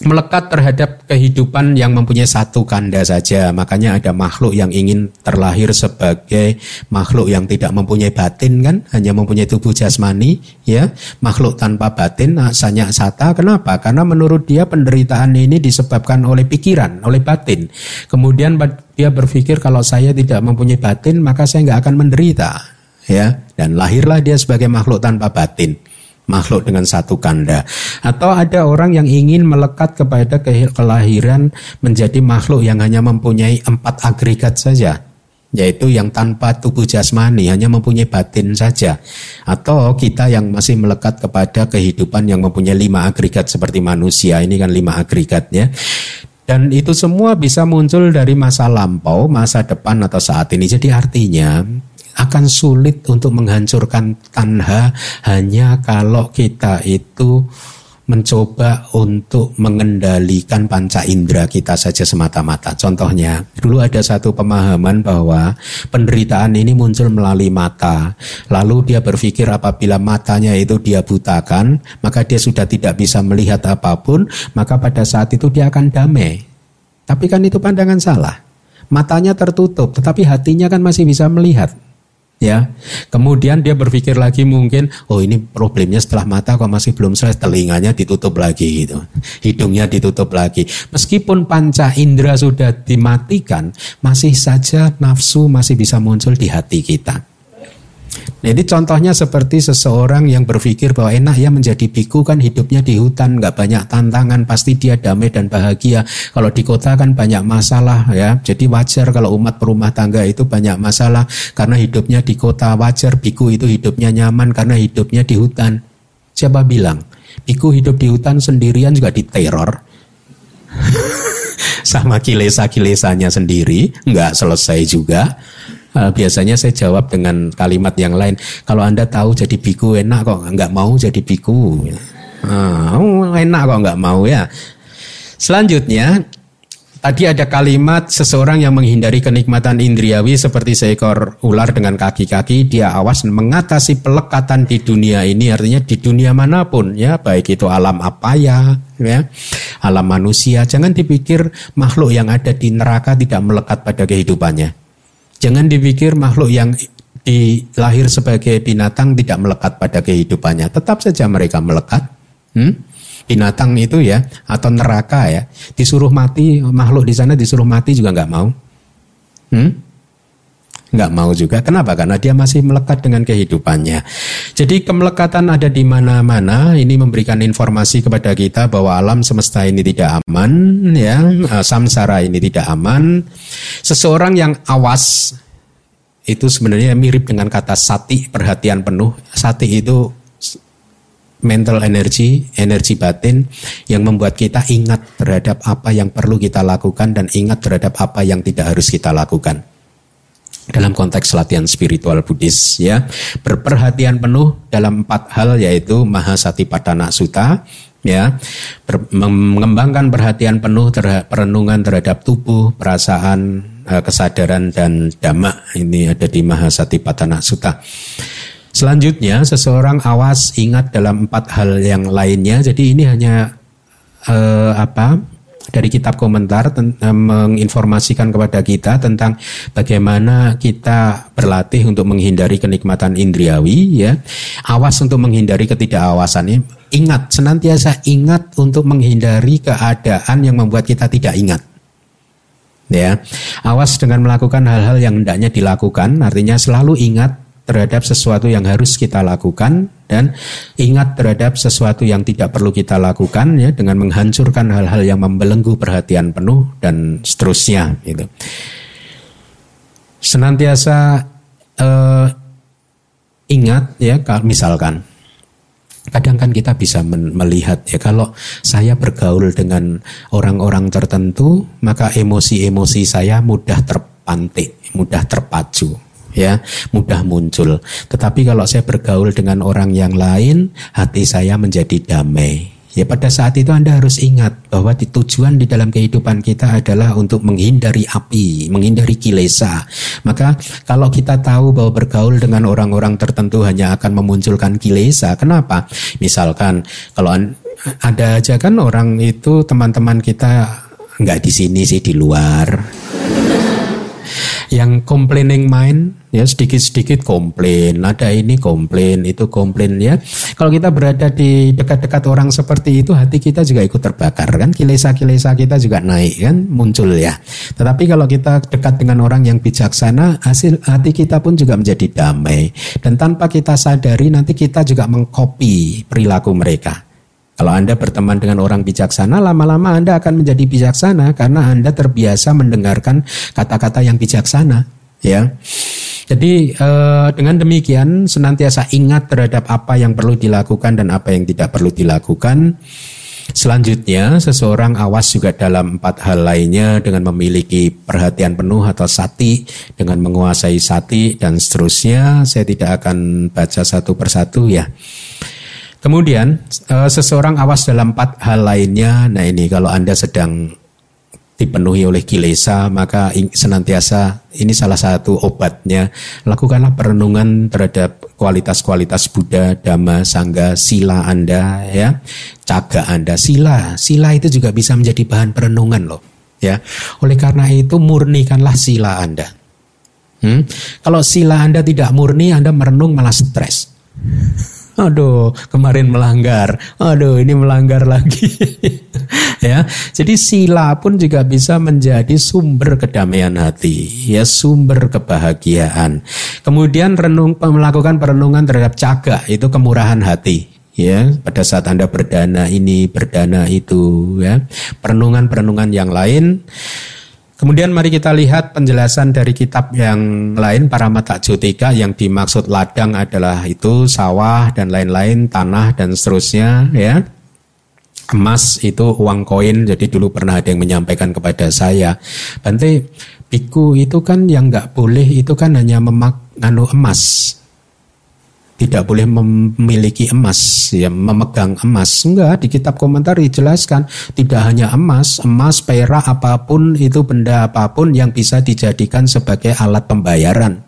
melekat terhadap kehidupan yang mempunyai satu kanda saja. Makanya ada makhluk yang ingin terlahir sebagai makhluk yang tidak mempunyai batin kan, hanya mempunyai tubuh jasmani, ya. Makhluk tanpa batin, asanya sata. Kenapa? Karena menurut dia penderitaan ini disebabkan oleh pikiran, oleh batin. Kemudian dia berpikir kalau saya tidak mempunyai batin, maka saya nggak akan menderita, ya. Dan lahirlah dia sebagai makhluk tanpa batin makhluk dengan satu kanda. Atau ada orang yang ingin melekat kepada kelahiran menjadi makhluk yang hanya mempunyai empat agregat saja. Yaitu yang tanpa tubuh jasmani, hanya mempunyai batin saja. Atau kita yang masih melekat kepada kehidupan yang mempunyai lima agregat seperti manusia, ini kan lima agregatnya. Dan itu semua bisa muncul dari masa lampau, masa depan atau saat ini. Jadi artinya akan sulit untuk menghancurkan tanha hanya kalau kita itu mencoba untuk mengendalikan panca indera kita saja semata-mata. Contohnya, dulu ada satu pemahaman bahwa penderitaan ini muncul melalui mata. Lalu dia berpikir apabila matanya itu dia butakan, maka dia sudah tidak bisa melihat apa pun, maka pada saat itu dia akan damai. Tapi kan itu pandangan salah. Matanya tertutup, tetapi hatinya kan masih bisa melihat ya. Kemudian dia berpikir lagi mungkin oh ini problemnya setelah mata kok masih belum selesai telinganya ditutup lagi gitu. Hidungnya ditutup lagi. Meskipun panca indera sudah dimatikan masih saja nafsu masih bisa muncul di hati kita jadi contohnya seperti seseorang yang berpikir bahwa enak ya menjadi biku kan hidupnya di hutan nggak banyak tantangan pasti dia damai dan bahagia. Kalau di kota kan banyak masalah ya. Jadi wajar kalau umat perumah tangga itu banyak masalah karena hidupnya di kota wajar biku itu hidupnya nyaman karena hidupnya di hutan. Siapa bilang biku hidup di hutan sendirian juga diteror? sama kilesa-kilesanya sendiri nggak selesai juga Uh, biasanya saya jawab dengan kalimat yang lain. Kalau Anda tahu jadi biku enak kok nggak mau jadi biku. Uh, enak kok nggak mau ya. Selanjutnya Tadi ada kalimat seseorang yang menghindari kenikmatan indriawi seperti seekor ular dengan kaki-kaki, dia awas mengatasi pelekatan di dunia ini, artinya di dunia mana pun ya, baik itu alam apa ya, ya, alam manusia. Jangan dipikir makhluk yang ada di neraka tidak melekat pada kehidupannya. Jangan dipikir makhluk yang dilahir sebagai binatang tidak melekat pada kehidupannya, tetap saja mereka melekat. Hmm? Binatang itu ya atau neraka ya, disuruh mati makhluk di sana disuruh mati juga nggak mau. Hmm? Nggak mau juga. Kenapa? Karena dia masih melekat dengan kehidupannya. Jadi kemelekatan ada di mana-mana. Ini memberikan informasi kepada kita bahwa alam semesta ini tidak aman, ya, eh, samsara ini tidak aman. Seseorang yang awas itu sebenarnya mirip dengan kata sati, perhatian penuh. Sati itu mental energy, energi batin yang membuat kita ingat terhadap apa yang perlu kita lakukan dan ingat terhadap apa yang tidak harus kita lakukan dalam konteks latihan spiritual Buddhis ya. Berperhatian penuh dalam empat hal yaitu Mahasatipatthana Sutta ya. Ber, mengembangkan perhatian penuh terhadap perenungan terhadap tubuh perasaan eh, kesadaran dan dhamma. Ini ada di Mahasatipatthana Sutta. Selanjutnya seseorang awas ingat dalam empat hal yang lainnya. Jadi ini hanya eh, apa dari kitab komentar eh, menginformasikan kepada kita tentang bagaimana kita berlatih untuk menghindari kenikmatan indriawi ya. Awas untuk menghindari ketidakawasan ini. Ingat, senantiasa ingat untuk menghindari keadaan yang membuat kita tidak ingat. Ya. Awas dengan melakukan hal-hal yang hendaknya dilakukan, artinya selalu ingat terhadap sesuatu yang harus kita lakukan dan ingat terhadap sesuatu yang tidak perlu kita lakukan ya dengan menghancurkan hal-hal yang membelenggu perhatian penuh dan seterusnya gitu. Senantiasa uh, ingat ya misalkan kadang kan kita bisa melihat ya kalau saya bergaul dengan orang-orang tertentu maka emosi-emosi saya mudah terpantik, mudah terpacu ya mudah muncul. Tetapi kalau saya bergaul dengan orang yang lain, hati saya menjadi damai. Ya pada saat itu Anda harus ingat bahwa tujuan di dalam kehidupan kita adalah untuk menghindari api, menghindari kilesa. Maka kalau kita tahu bahwa bergaul dengan orang-orang tertentu hanya akan memunculkan kilesa, kenapa? Misalkan kalau ada aja kan orang itu teman-teman kita nggak di sini sih di luar yang complaining mind ya sedikit-sedikit komplain, ada ini komplain, itu komplain ya. Kalau kita berada di dekat-dekat orang seperti itu, hati kita juga ikut terbakar kan, kilesa-kilesa kita juga naik kan, muncul ya. Tetapi kalau kita dekat dengan orang yang bijaksana, hasil hati kita pun juga menjadi damai. Dan tanpa kita sadari nanti kita juga mengkopi perilaku mereka. Kalau Anda berteman dengan orang bijaksana, lama-lama Anda akan menjadi bijaksana karena Anda terbiasa mendengarkan kata-kata yang bijaksana, ya. Jadi eh, dengan demikian senantiasa ingat terhadap apa yang perlu dilakukan dan apa yang tidak perlu dilakukan. Selanjutnya, seseorang awas juga dalam empat hal lainnya dengan memiliki perhatian penuh atau sati, dengan menguasai sati dan seterusnya. Saya tidak akan baca satu persatu ya. Kemudian uh, seseorang awas dalam empat hal lainnya. Nah ini kalau anda sedang dipenuhi oleh kilesa maka senantiasa ini salah satu obatnya lakukanlah perenungan terhadap kualitas-kualitas Buddha, Dhamma, Sangga, sila Anda ya, caga Anda, sila, sila itu juga bisa menjadi bahan perenungan loh ya. Oleh karena itu murnikanlah sila Anda. Hmm? Kalau sila Anda tidak murni, Anda merenung malah stres. Aduh, kemarin melanggar. Aduh, ini melanggar lagi. ya. Jadi sila pun juga bisa menjadi sumber kedamaian hati, ya sumber kebahagiaan. Kemudian renung melakukan perenungan terhadap caga itu kemurahan hati ya pada saat Anda berdana ini berdana itu ya perenungan-perenungan yang lain Kemudian mari kita lihat penjelasan dari kitab yang lain para mata Jotika yang dimaksud ladang adalah itu sawah dan lain-lain tanah dan seterusnya ya. Emas itu uang koin jadi dulu pernah ada yang menyampaikan kepada saya Bante biku itu kan yang nggak boleh itu kan hanya memak anu emas tidak boleh memiliki emas, ya memegang emas. Enggak, di kitab komentar dijelaskan tidak hanya emas, emas, perak apa pun itu benda apa pun yang bisa dijadikan sebagai alat pembayaran.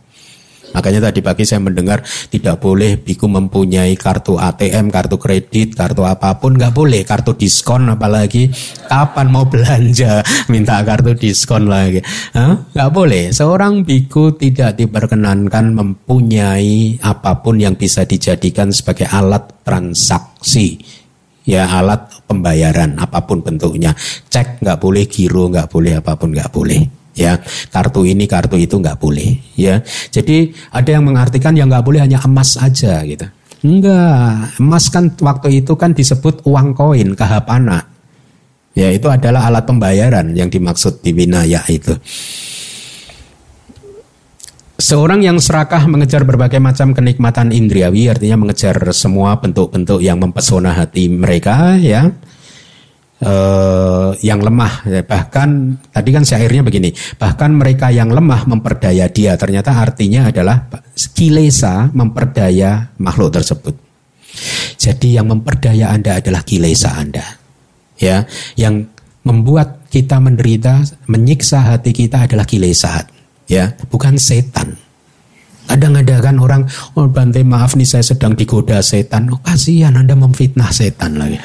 Makanya tadi pagi saya mendengar tidak boleh biku mempunyai kartu ATM, kartu kredit, kartu apa pun. Nggak boleh, kartu diskon apalagi. Kapan mau belanja minta kartu diskon lagi, Hah? nggak boleh. Seorang biku tidak diperkenankan mempunyai apa pun yang bisa dijadikan sebagai alat transaksi. Ya alat pembayaran apa pun bentuknya. Cek nggak boleh giro nggak boleh apa pun nggak boleh ya kartu ini kartu itu nggak boleh ya. Jadi ada yang mengartikan yang nggak boleh hanya emas aja gitu. Enggak emas kan waktu itu kan disebut uang koin kahapana ya itu adalah alat pembayaran yang dimaksud di winaya itu. Seorang yang serakah mengejar berbagai macam kenikmatan indriawi artinya mengejar semua bentuk-bentuk yang mempesona hati mereka ya uh, yang lemah. Bahkan tadi kan syairnya begini, bahkan mereka yang lemah memperdaya dia. Ternyata artinya adalah kilesa memperdaya makhluk tersebut. Jadi yang memperdaya Anda adalah kilesa Anda. Ya, yang membuat kita menderita, menyiksa hati kita adalah kilesa. Ya, bukan setan. Kadang ada kan orang, oh Bante maaf nih saya sedang digoda setan. Oh kasihan Anda memfitnah setan lagi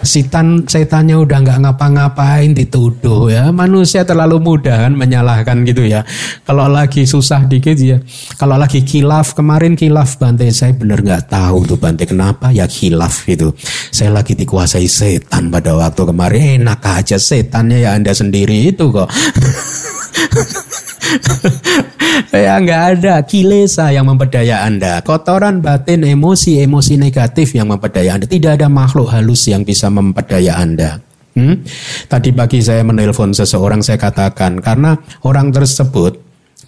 setan setannya udah nggak ngapa-ngapain dituduh ya. Manusia terlalu mudah kan menyalahkan gitu ya. Kalau lagi susah dikit ya. Kalau lagi kilaf kemarin kilaf Bante. Saya bener nggak tahu tuh Bante kenapa ya kilaf gitu. Saya lagi dikuasai setan pada waktu kemarin. Enak aja setannya ya anda sendiri itu kok ya nggak ada kilesa yang memperdaya Anda. Kotoran batin, emosi, emosi negatif yang memperdaya Anda. Tidak ada makhluk halus yang bisa memperdaya Anda. Hmm? Tadi pagi saya menelpon seseorang, saya katakan karena orang tersebut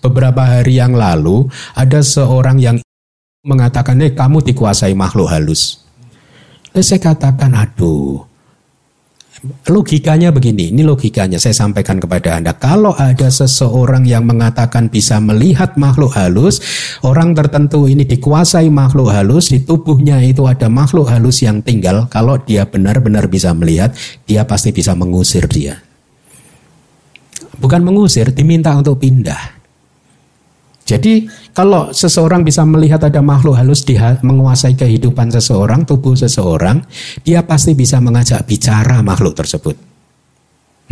beberapa hari yang lalu ada seorang yang mengatakan, eh kamu dikuasai makhluk halus. Lalu saya katakan, aduh, Logikanya begini, ini logikanya saya sampaikan kepada Anda. Kalau ada seseorang yang mengatakan bisa melihat makhluk halus, orang tertentu ini dikuasai makhluk halus, di tubuhnya itu ada makhluk halus yang tinggal, kalau dia benar-benar bisa melihat, dia pasti bisa mengusir dia. Bukan mengusir, diminta untuk pindah. Jadi kalau seseorang bisa melihat ada makhluk halus di menguasai kehidupan seseorang, tubuh seseorang, dia pasti bisa mengajak bicara makhluk tersebut.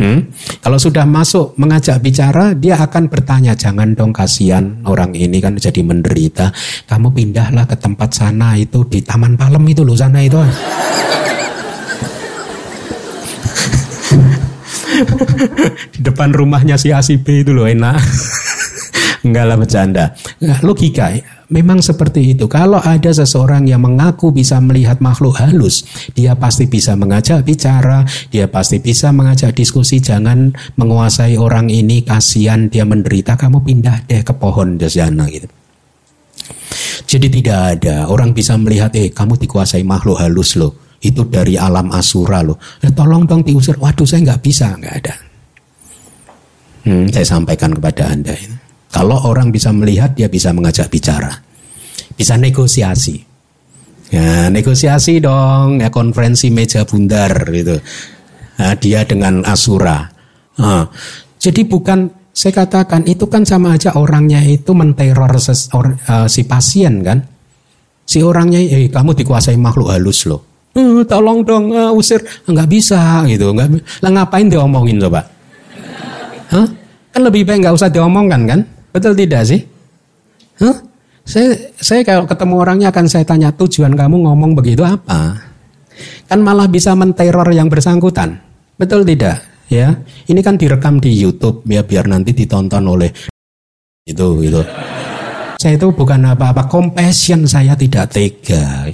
Hmm? Kalau sudah masuk mengajak bicara, dia akan bertanya, jangan dong kasihan orang ini kan jadi menderita. Kamu pindahlah ke tempat sana itu di Taman Palem itu loh sana itu. di depan rumahnya si ACB itu loh enak. Enggak lah bercanda. Logika memang seperti itu. Kalau ada seseorang yang mengaku bisa melihat makhluk halus, dia pasti bisa mengajak bicara, dia pasti bisa mengajak diskusi. Jangan menguasai orang ini, kasihan dia menderita. Kamu pindah deh ke pohon di sana gitu. Jadi tidak ada orang bisa melihat, eh kamu dikuasai makhluk halus loh. Itu dari alam asura loh. Tolong dong diusir. Waduh saya nggak bisa, nggak ada. Hmm, saya sampaikan kepada anda ini. Kalau orang bisa melihat, dia bisa mengajak bicara. Bisa negosiasi. Ya, negosiasi dong, ya konferensi meja bundar gitu. Nah, dia dengan Asura. Nah, jadi bukan saya katakan itu kan sama aja orangnya itu menteror ses, or, uh, si pasien kan. Si orangnya, eh kamu dikuasai makhluk halus loh. Uh, tolong dong uh, usir, nggak bisa gitu. Nggak, lah ngapain diomongin coba? Hah? Kan lebih baik nggak usah diomongkan kan? Betul tidak sih? Huh? Saya, saya kalau ketemu orangnya akan saya tanya tujuan kamu ngomong begitu apa? Kan malah bisa menteror yang bersangkutan. Betul tidak? Ya, ini kan direkam di YouTube ya biar nanti ditonton oleh itu itu. Saya itu bukan apa-apa, compassion saya tidak tega.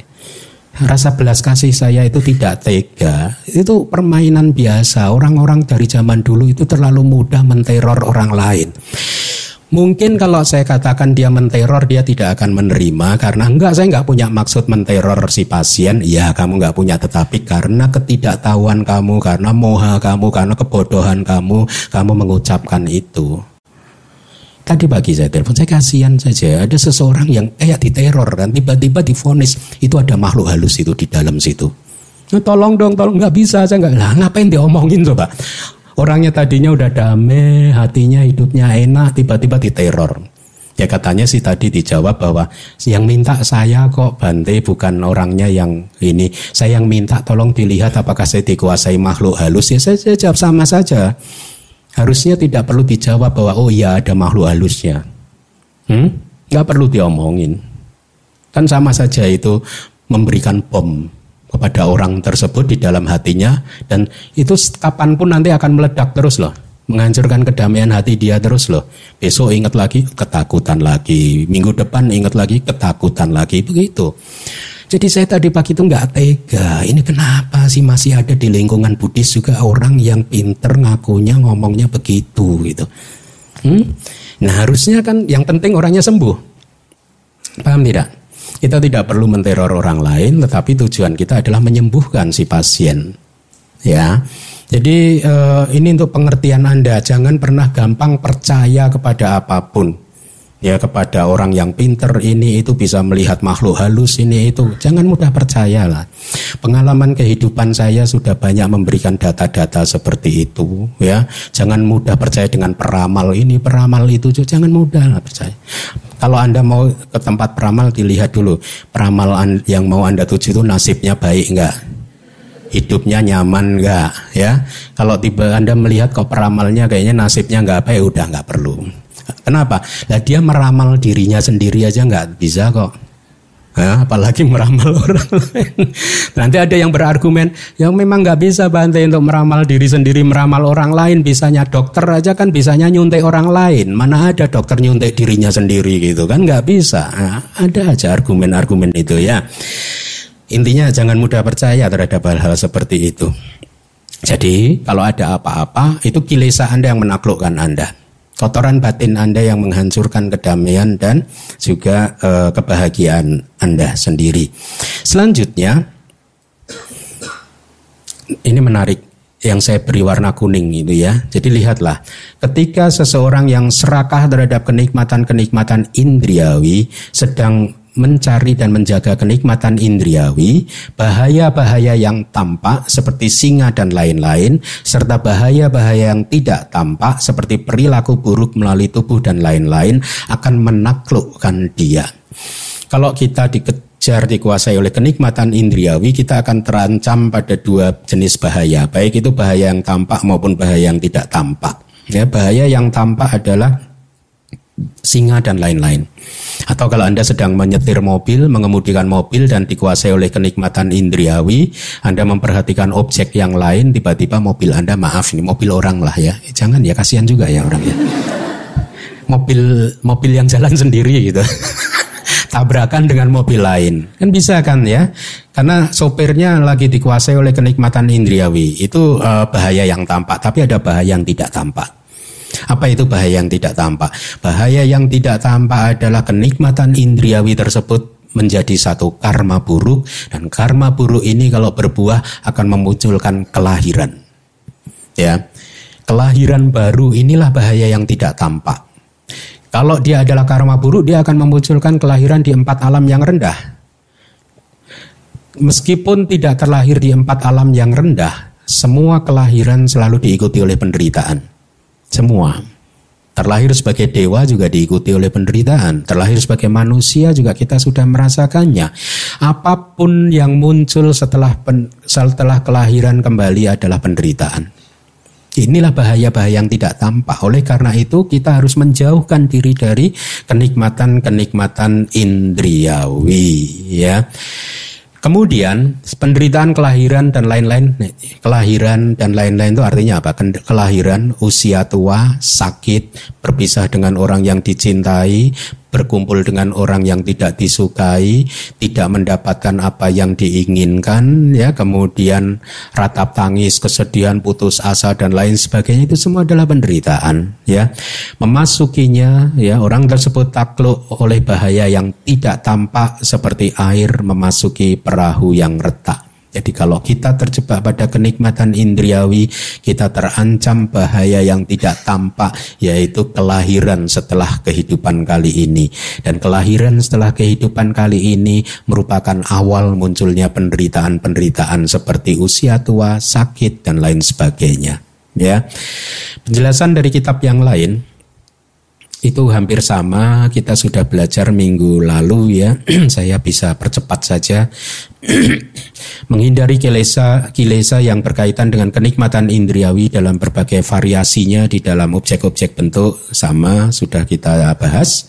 Rasa belas kasih saya itu tidak tega. Itu permainan biasa. Orang-orang dari zaman dulu itu terlalu mudah menteror orang lain. Mungkin kalau saya katakan dia menteror dia tidak akan menerima karena enggak saya enggak punya maksud menteror si pasien. Ya kamu enggak punya tetapi karena ketidaktahuan kamu, karena moha kamu, karena kebodohan kamu, kamu mengucapkan itu. Tadi pagi saya telepon, saya kasihan saja ada seseorang yang kayak diteror dan tiba-tiba difonis itu ada makhluk halus itu di dalam situ. Nah, tolong dong, tolong nggak bisa saya nggak. Lah ngapain diomongin coba? Orangnya tadinya udah damai, hatinya hidupnya enak, tiba-tiba diteror. Ya katanya sih tadi dijawab bahwa yang minta saya kok Bante bukan orangnya yang ini. Saya yang minta tolong dilihat apakah saya dikuasai makhluk halus. Ya saya, saya jawab sama saja. Harusnya tidak perlu dijawab bahwa oh iya ada makhluk halusnya. Hmm? Nggak perlu diomongin. Kan sama saja itu memberikan bom kepada orang tersebut di dalam hatinya dan itu kapan pun nanti akan meledak terus loh menghancurkan kedamaian hati dia terus loh. Besok ingat lagi ketakutan lagi, minggu depan ingat lagi ketakutan lagi begitu. Jadi saya tadi pagi itu nggak tega. Ini kenapa sih masih ada di lingkungan Buddhis juga orang yang pinter ngakunya ngomongnya begitu gitu. Hmm? Nah harusnya kan yang penting orangnya sembuh. Paham tidak? Kita tidak perlu menteror orang lain, tetapi tujuan kita adalah menyembuhkan si pasien. Ya. Jadi uh, ini untuk pengertian Anda, jangan pernah gampang percaya kepada apa pun. Ya kepada orang yang pinter ini itu bisa melihat makhluk halus ini itu jangan mudah percaya lah. Pengalaman kehidupan saya sudah banyak memberikan data-data seperti itu ya. Jangan mudah percaya dengan peramal ini peramal itu jangan mudah percaya. Kalau Anda mau ke tempat peramal dilihat dulu. Peramal yang mau Anda tuju itu nasibnya baik enggak? hidupnya nyaman enggak ya. Kalau tiba anda melihat kok peramalnya kayaknya nasibnya enggak apa ya udah enggak perlu. Kenapa? Lah dia meramal dirinya sendiri aja enggak bisa kok ya, apalagi meramal orang lain. Nanti ada yang berargumen yang memang nggak bisa bantai untuk meramal diri sendiri meramal orang lain. Bisanya dokter aja kan bisanya nyuntik orang lain. Mana ada dokter nyuntik dirinya sendiri gitu kan nggak bisa. Nah, ada aja argumen-argumen itu ya. Intinya jangan mudah percaya terhadap hal-hal seperti itu. Jadi kalau ada apa-apa itu kilesa Anda yang menaklukkan Anda. Kotoran batin Anda yang menghancurkan kedamaian dan juga e, kebahagiaan Anda sendiri. Selanjutnya ini menarik yang saya beri warna kuning itu ya. Jadi lihatlah, ketika seseorang yang serakah terhadap kenikmatan-kenikmatan indriawi sedang mencari dan menjaga kenikmatan indriawi, bahaya-bahaya yang tampak seperti singa dan lain-lain, serta bahaya-bahaya yang tidak tampak seperti perilaku buruk melalui tubuh dan lain-lain akan menaklukkan dia. Kalau kita dikejar dikuasai oleh kenikmatan indriawi, kita akan terancam pada dua jenis bahaya, baik itu bahaya yang tampak maupun bahaya yang tidak tampak. Ya, bahaya yang tampak adalah singa dan lain-lain. Atau kalau Anda sedang menyetir mobil, mengemudikan mobil dan dikuasai oleh kenikmatan indriawi, Anda memperhatikan objek yang lain, tiba-tiba mobil Anda, maaf ini mobil orang lah ya. Jangan ya, kasihan juga ya orang ya. Mobil mobil yang jalan sendiri gitu. Tabrakan dengan mobil lain. Kan bisa kan ya? Karena sopirnya lagi dikuasai oleh kenikmatan indriawi. Itu uh, bahaya yang tampak, tapi ada bahaya yang tidak tampak. Apa itu bahaya yang tidak tampak? Bahaya yang tidak tampak adalah kenikmatan indriawi tersebut menjadi satu karma buruk dan karma buruk ini kalau berbuah akan memunculkan kelahiran. Ya. Kelahiran baru inilah bahaya yang tidak tampak. Kalau dia adalah karma buruk, dia akan memunculkan kelahiran di empat alam yang rendah. Meskipun tidak terlahir di empat alam yang rendah, semua kelahiran selalu diikuti oleh penderitaan. Semua. Terlahir sebagai dewa juga diikuti oleh penderitaan. Terlahir sebagai manusia juga kita sudah merasakannya. Apa pun yang muncul setelah pen, setelah kelahiran kembali adalah penderitaan. Inilah bahaya-bahaya yang tidak tampak. Oleh karena itu kita harus menjauhkan diri dari kenikmatan-kenikmatan indriawi ya. Kemudian penderitaan kelahiran dan lain-lain, kelahiran dan lain-lain itu artinya apa? Kelahiran, usia tua, sakit, berpisah dengan orang yang dicintai, berkumpul dengan orang yang tidak disukai, tidak mendapatkan apa yang diinginkan, ya, kemudian ratap tangis, kesedihan, putus asa dan lain sebagainya itu semua adalah penderitaan, ya. Memasukinya, ya, orang tersebut takluk oleh bahaya yang tidak tampak seperti air memasuki perahu yang retak. Jadi kalau kita terjebak pada kenikmatan indriawi, kita terancam bahaya yang tidak tampak, yaitu kelahiran setelah kehidupan kali ini. Dan kelahiran setelah kehidupan kali ini merupakan awal munculnya penderitaan-penderitaan seperti usia tua, sakit, dan lain sebagainya. Ya, penjelasan dari kitab yang lain itu hampir sama. Kita sudah belajar minggu lalu ya. Saya bisa percepat saja. Menghindari kilesa kilesa yang berkaitan dengan kenikmatan indriawi dalam berbagai variasinya di dalam objek-objek bentuk sama sudah kita bahas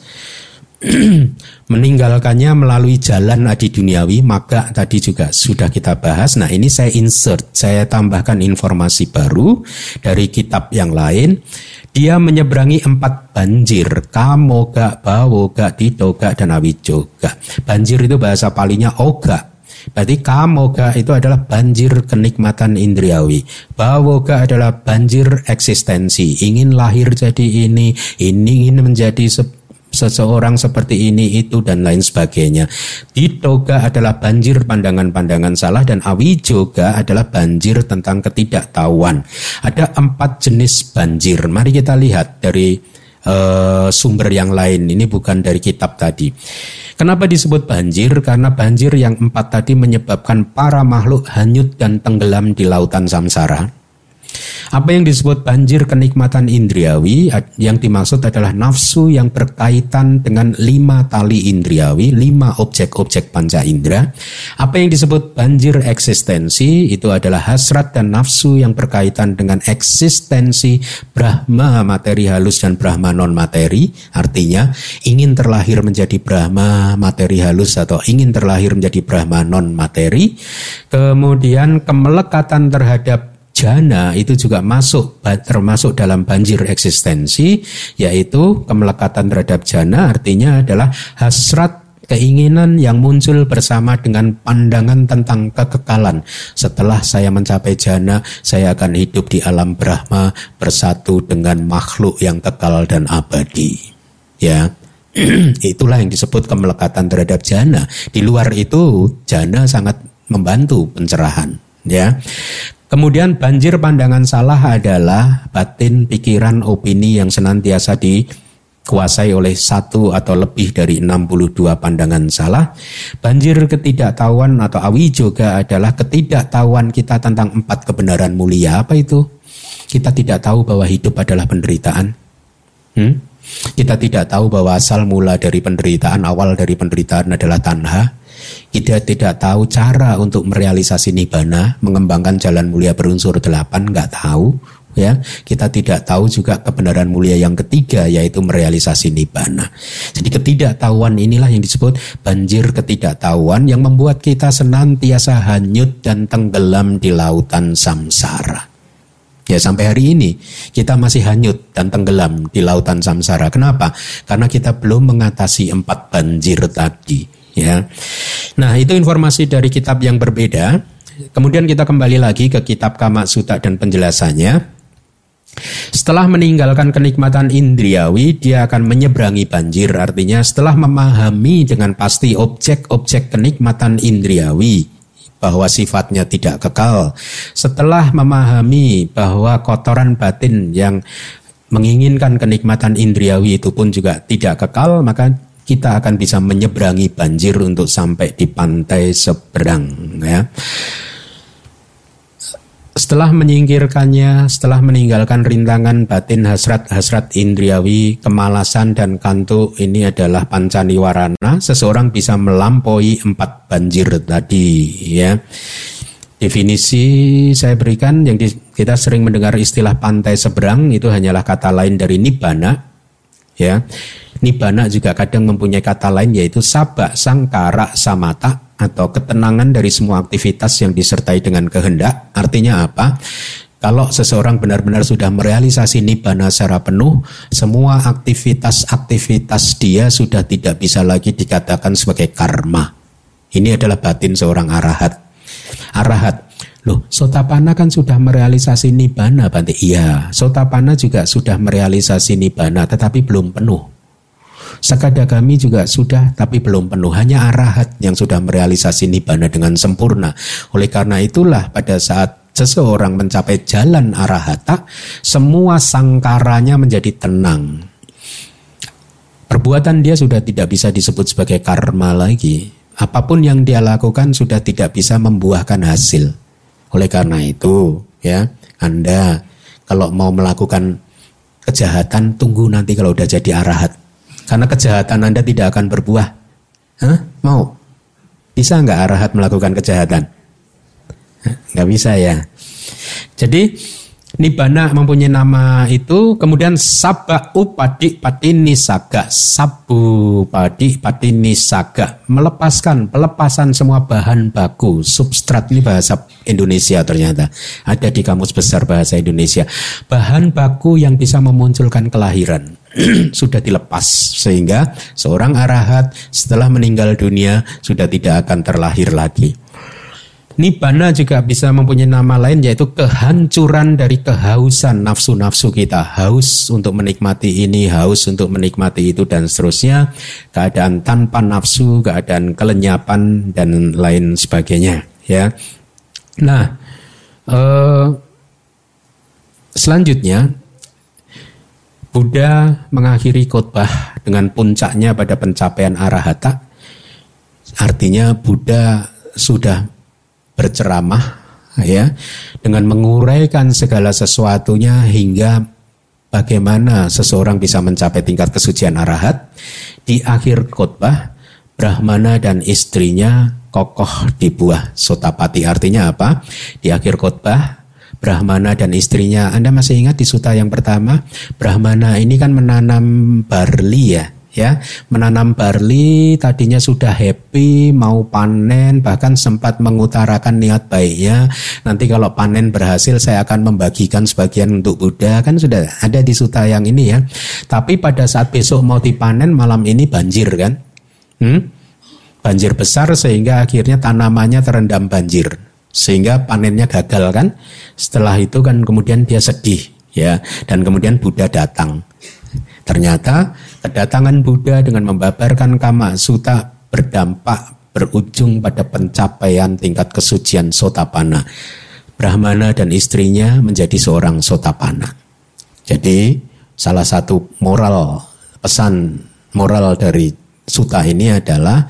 meninggalkannya melalui jalan adi duniawi. Maka tadi juga sudah kita bahas. Nah ini saya insert. Saya tambahkan informasi baru dari kitab yang lain. Dia menyeberangi empat banjir. Kamoga bawoga didoga dan awijoga. Banjir itu bahasa palingnya oga. Berarti kamoga itu adalah banjir kenikmatan indriawi. Bawoga adalah banjir eksistensi. Ingin lahir jadi ini, ini ingin menjadi seseorang seperti ini itu dan lain sebagainya. Ditoga adalah banjir pandangan-pandangan salah dan awijoga adalah banjir tentang ketidaktahuan. Ada empat jenis banjir. Mari kita lihat dari uh, sumber yang lain. Ini bukan dari kitab tadi. Kenapa disebut banjir? Karena banjir yang empat tadi menyebabkan para makhluk hanyut dan tenggelam di lautan samsara. Apa yang disebut banjir kenikmatan indriawi yang dimaksud adalah nafsu yang berkaitan dengan lima tali indriawi, lima objek-objek panca indera. Apa yang disebut banjir eksistensi itu adalah hasrat dan nafsu yang berkaitan dengan eksistensi Brahma materi halus dan Brahma non materi. Artinya ingin terlahir menjadi Brahma materi halus atau ingin terlahir menjadi Brahma non materi. Kemudian kemelekatan terhadap jana itu juga masuk termasuk dalam banjir eksistensi yaitu kemelekatan terhadap jana artinya adalah hasrat keinginan yang muncul bersama dengan pandangan tentang kekekalan. Setelah saya mencapai jana, saya akan hidup di alam Brahma bersatu dengan makhluk yang kekal dan abadi. Ya. Itulah yang disebut kemelekatan terhadap jana. Di luar itu jana sangat membantu pencerahan, ya. Kemudian banjir pandangan salah adalah batin, pikiran, opini yang senantiasa dikuasai oleh satu atau lebih dari 62 pandangan salah. Banjir ketidaktahuan atau awi juga adalah ketidaktahuan kita tentang empat kebenaran mulia. Apa itu? Kita tidak tahu bahwa hidup adalah penderitaan. Hmm? Kita tidak tahu bahwa asal mula dari penderitaan, awal dari penderitaan adalah tanha. Kita tidak tahu cara untuk merealisasi nibana, mengembangkan jalan mulia berunsur delapan, nggak tahu. Ya, kita tidak tahu juga kebenaran mulia yang ketiga yaitu merealisasi nibana. Jadi ketidaktahuan inilah yang disebut banjir ketidaktahuan yang membuat kita senantiasa hanyut dan tenggelam di lautan samsara. Ya sampai hari ini kita masih hanyut dan tenggelam di lautan samsara. Kenapa? Karena kita belum mengatasi empat banjir tadi ya. Nah, itu informasi dari kitab yang berbeda. Kemudian kita kembali lagi ke kitab Kama Suta dan penjelasannya. Setelah meninggalkan kenikmatan indriawi, dia akan menyeberangi banjir. Artinya setelah memahami dengan pasti objek-objek kenikmatan indriawi, bahwa sifatnya tidak kekal. Setelah memahami bahwa kotoran batin yang menginginkan kenikmatan indriawi itu pun juga tidak kekal, maka kita akan bisa menyeberangi banjir untuk sampai di pantai seberang ya. Setelah menyingkirkannya, setelah meninggalkan rintangan batin hasrat-hasrat indriawi, kemalasan dan kantuk ini adalah pancaniwarana, seseorang bisa melampaui empat banjir tadi ya. Definisi saya berikan yang di, kita sering mendengar istilah pantai seberang itu hanyalah kata lain dari nibbana ya. Nibbana juga kadang mempunyai kata lain yaitu sabak sangkara samata atau ketenangan dari semua aktivitas yang disertai dengan kehendak. Artinya apa? Kalau seseorang benar-benar sudah merealisasi nibbana secara penuh, semua aktivitas-aktivitas dia sudah tidak bisa lagi dikatakan sebagai karma. Ini adalah batin seorang arahat. Arahat, loh sotapana kan sudah merealisasi nibbana, Bante. Iya, sotapana juga sudah merealisasi nibbana, tetapi belum penuh. Sakadagami juga sudah tapi belum penuh. Hanya arahat yang sudah merealisasi nibbana dengan sempurna. Oleh karena itulah pada saat seseorang mencapai jalan arahata, semua sangkaranya menjadi tenang. Perbuatan dia sudah tidak bisa disebut sebagai karma lagi. Apa pun yang dia lakukan sudah tidak bisa membuahkan hasil. Oleh karena itu, ya, Anda kalau mau melakukan kejahatan tunggu nanti kalau udah jadi arahat. Karena kejahatan Anda tidak akan berbuah. Hah? Mau? Bisa nggak arahat melakukan kejahatan? Nggak bisa ya. Jadi Nibana mempunyai nama itu, kemudian Sabba Upadi Patini Saga, Sabu Padi Patini Saga, melepaskan, pelepasan semua bahan baku, substrat ini bahasa Indonesia ternyata, ada di kamus besar bahasa Indonesia. Bahan baku yang bisa memunculkan kelahiran, sudah dilepas, sehingga seorang arahat setelah meninggal dunia sudah tidak akan terlahir lagi. Nibana juga bisa mempunyai nama lain yaitu kehancuran dari kehausan nafsu-nafsu kita. Haus untuk menikmati ini, haus untuk menikmati itu dan seterusnya. Keadaan tanpa nafsu, keadaan kelenyapan dan lain sebagainya. Ya. Nah, eh, selanjutnya Buddha mengakhiri khotbah dengan puncaknya pada pencapaian arahata. Artinya Buddha sudah berceramah ya dengan menguraikan segala sesuatunya hingga bagaimana seseorang bisa mencapai tingkat kesucian arahat. Di akhir khotbah Brahmana dan istrinya kokoh di buah sotapati. Artinya apa? Di akhir khotbah Brahmana dan istrinya. Anda masih ingat di suta yang pertama? Brahmana ini kan menanam barley ya ya. Menanam barley tadinya sudah happy mau panen bahkan sempat mengutarakan niat baiknya. Nanti kalau panen berhasil saya akan membagikan sebagian untuk Buddha. Kan sudah ada di suta yang ini ya. Tapi pada saat besok mau dipanen malam ini banjir kan? Hmm? banjir besar sehingga akhirnya tanamannya terendam banjir sehingga panennya gagal kan setelah itu kan kemudian dia sedih ya dan kemudian Buddha datang Ternyata kedatangan Buddha dengan membabarkan kama suta berdampak berujung pada pencapaian tingkat kesucian sotapana. Brahmana dan istrinya menjadi seorang sotapana. Jadi salah satu moral pesan moral dari suta ini adalah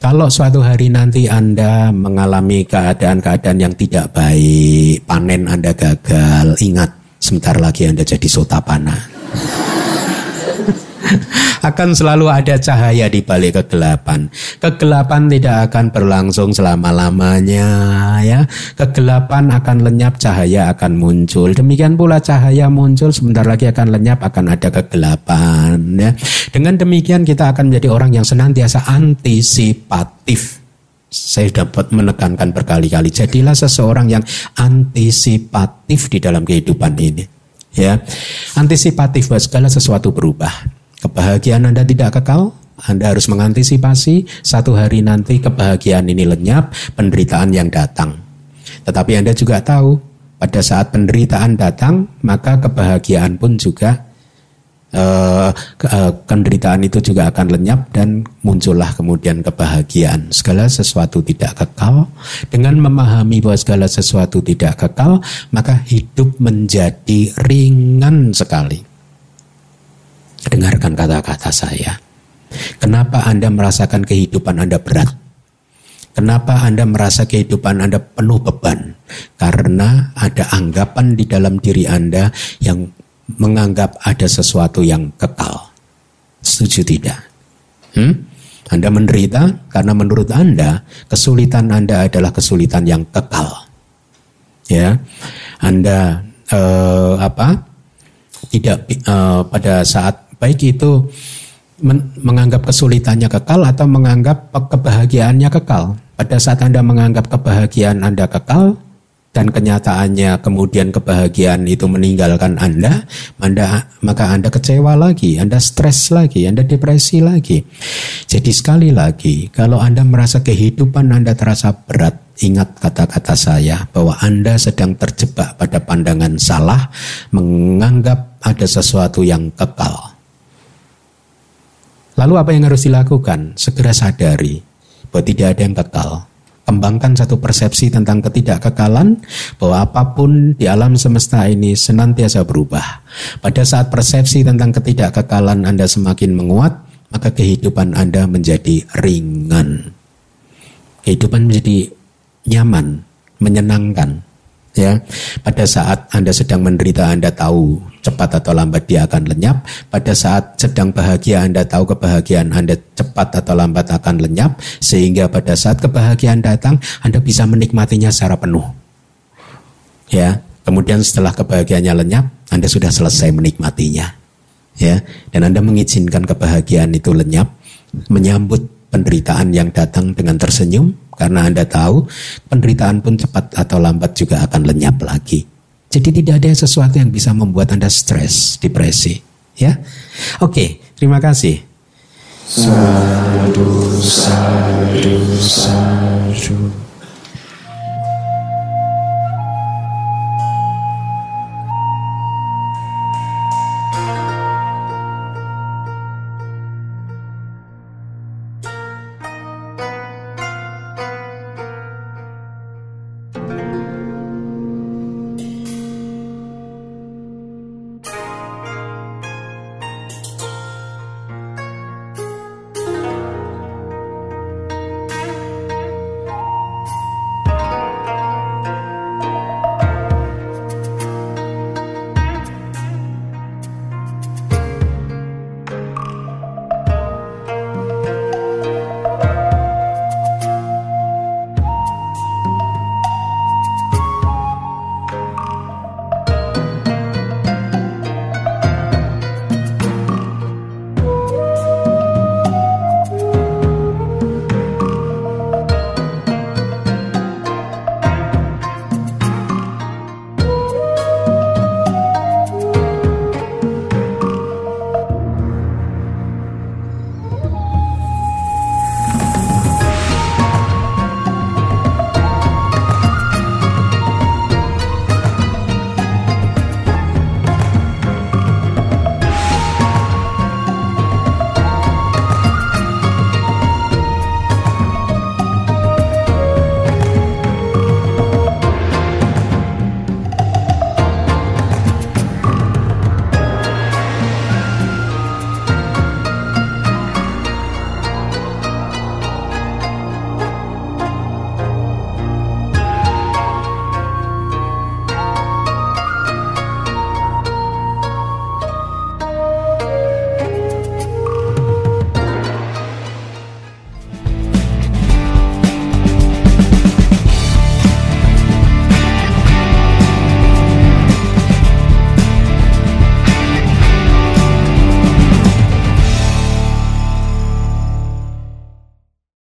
kalau suatu hari nanti Anda mengalami keadaan-keadaan yang tidak baik, panen Anda gagal, ingat sebentar lagi Anda jadi sotapana akan selalu ada cahaya di balik kegelapan. Kegelapan tidak akan berlangsung selama-lamanya ya. Kegelapan akan lenyap, cahaya akan muncul. Demikian pula cahaya muncul sebentar lagi akan lenyap, akan ada kegelapan ya. Dengan demikian kita akan menjadi orang yang senantiasa antisipatif saya dapat menekankan berkali-kali jadilah seseorang yang antisipatif di dalam kehidupan ini ya antisipatif bahwa segala sesuatu berubah Kebahagiaan Anda tidak kekal, Anda harus mengantisipasi satu hari nanti kebahagiaan ini lenyap, penderitaan yang datang. Tetapi Anda juga tahu, pada saat penderitaan datang, maka kebahagiaan pun juga uh, penderitaan itu juga akan lenyap dan muncullah kemudian kebahagiaan. Segala sesuatu tidak kekal. Dengan memahami bahwa segala sesuatu tidak kekal, maka hidup menjadi ringan sekali. Dengarkan kata-kata saya. Kenapa Anda merasakan kehidupan Anda berat? Kenapa Anda merasa kehidupan Anda penuh beban? Karena ada anggapan di dalam diri Anda yang menganggap ada sesuatu yang kekal. Setuju tidak? Hmm? Anda menderita karena menurut Anda kesulitan Anda adalah kesulitan yang kekal. Ya, Anda eh, apa? Tidak eh, pada saat baik itu men menganggap kesulitannya kekal atau menganggap kebahagiaannya kekal. Pada saat Anda menganggap kebahagiaan Anda kekal dan kenyataannya kemudian kebahagiaan itu meninggalkan Anda, anda maka Anda kecewa lagi, Anda stres lagi, Anda depresi lagi. Jadi sekali lagi, kalau Anda merasa kehidupan Anda terasa berat, ingat kata-kata saya bahwa Anda sedang terjebak pada pandangan salah, menganggap ada sesuatu yang kekal. Lalu apa yang harus dilakukan? Segera sadari bahwa tidak ada yang kekal. Kembangkan satu persepsi tentang ketidakkekalan bahwa apa pun di alam semesta ini senantiasa berubah. Pada saat persepsi tentang ketidakkekalan Anda semakin menguat, maka kehidupan Anda menjadi ringan. Kehidupan menjadi nyaman, menyenangkan. Ya, pada saat Anda sedang menderita Anda tahu cepat atau lambat dia akan lenyap. Pada saat sedang bahagia Anda tahu kebahagiaan Anda cepat atau lambat akan lenyap sehingga pada saat kebahagiaan datang Anda bisa menikmatinya secara penuh. Ya, kemudian setelah kebahagiaannya lenyap Anda sudah selesai menikmatinya. Ya, dan Anda mengizinkan kebahagiaan itu lenyap, menyambut penderitaan yang datang dengan tersenyum karena Anda tahu penderitaan pun cepat atau lambat juga akan lenyap lagi. Jadi tidak ada sesuatu yang bisa membuat Anda stres, depresi. Ya, Oke, terima kasih. Sadu, sadu, sadu.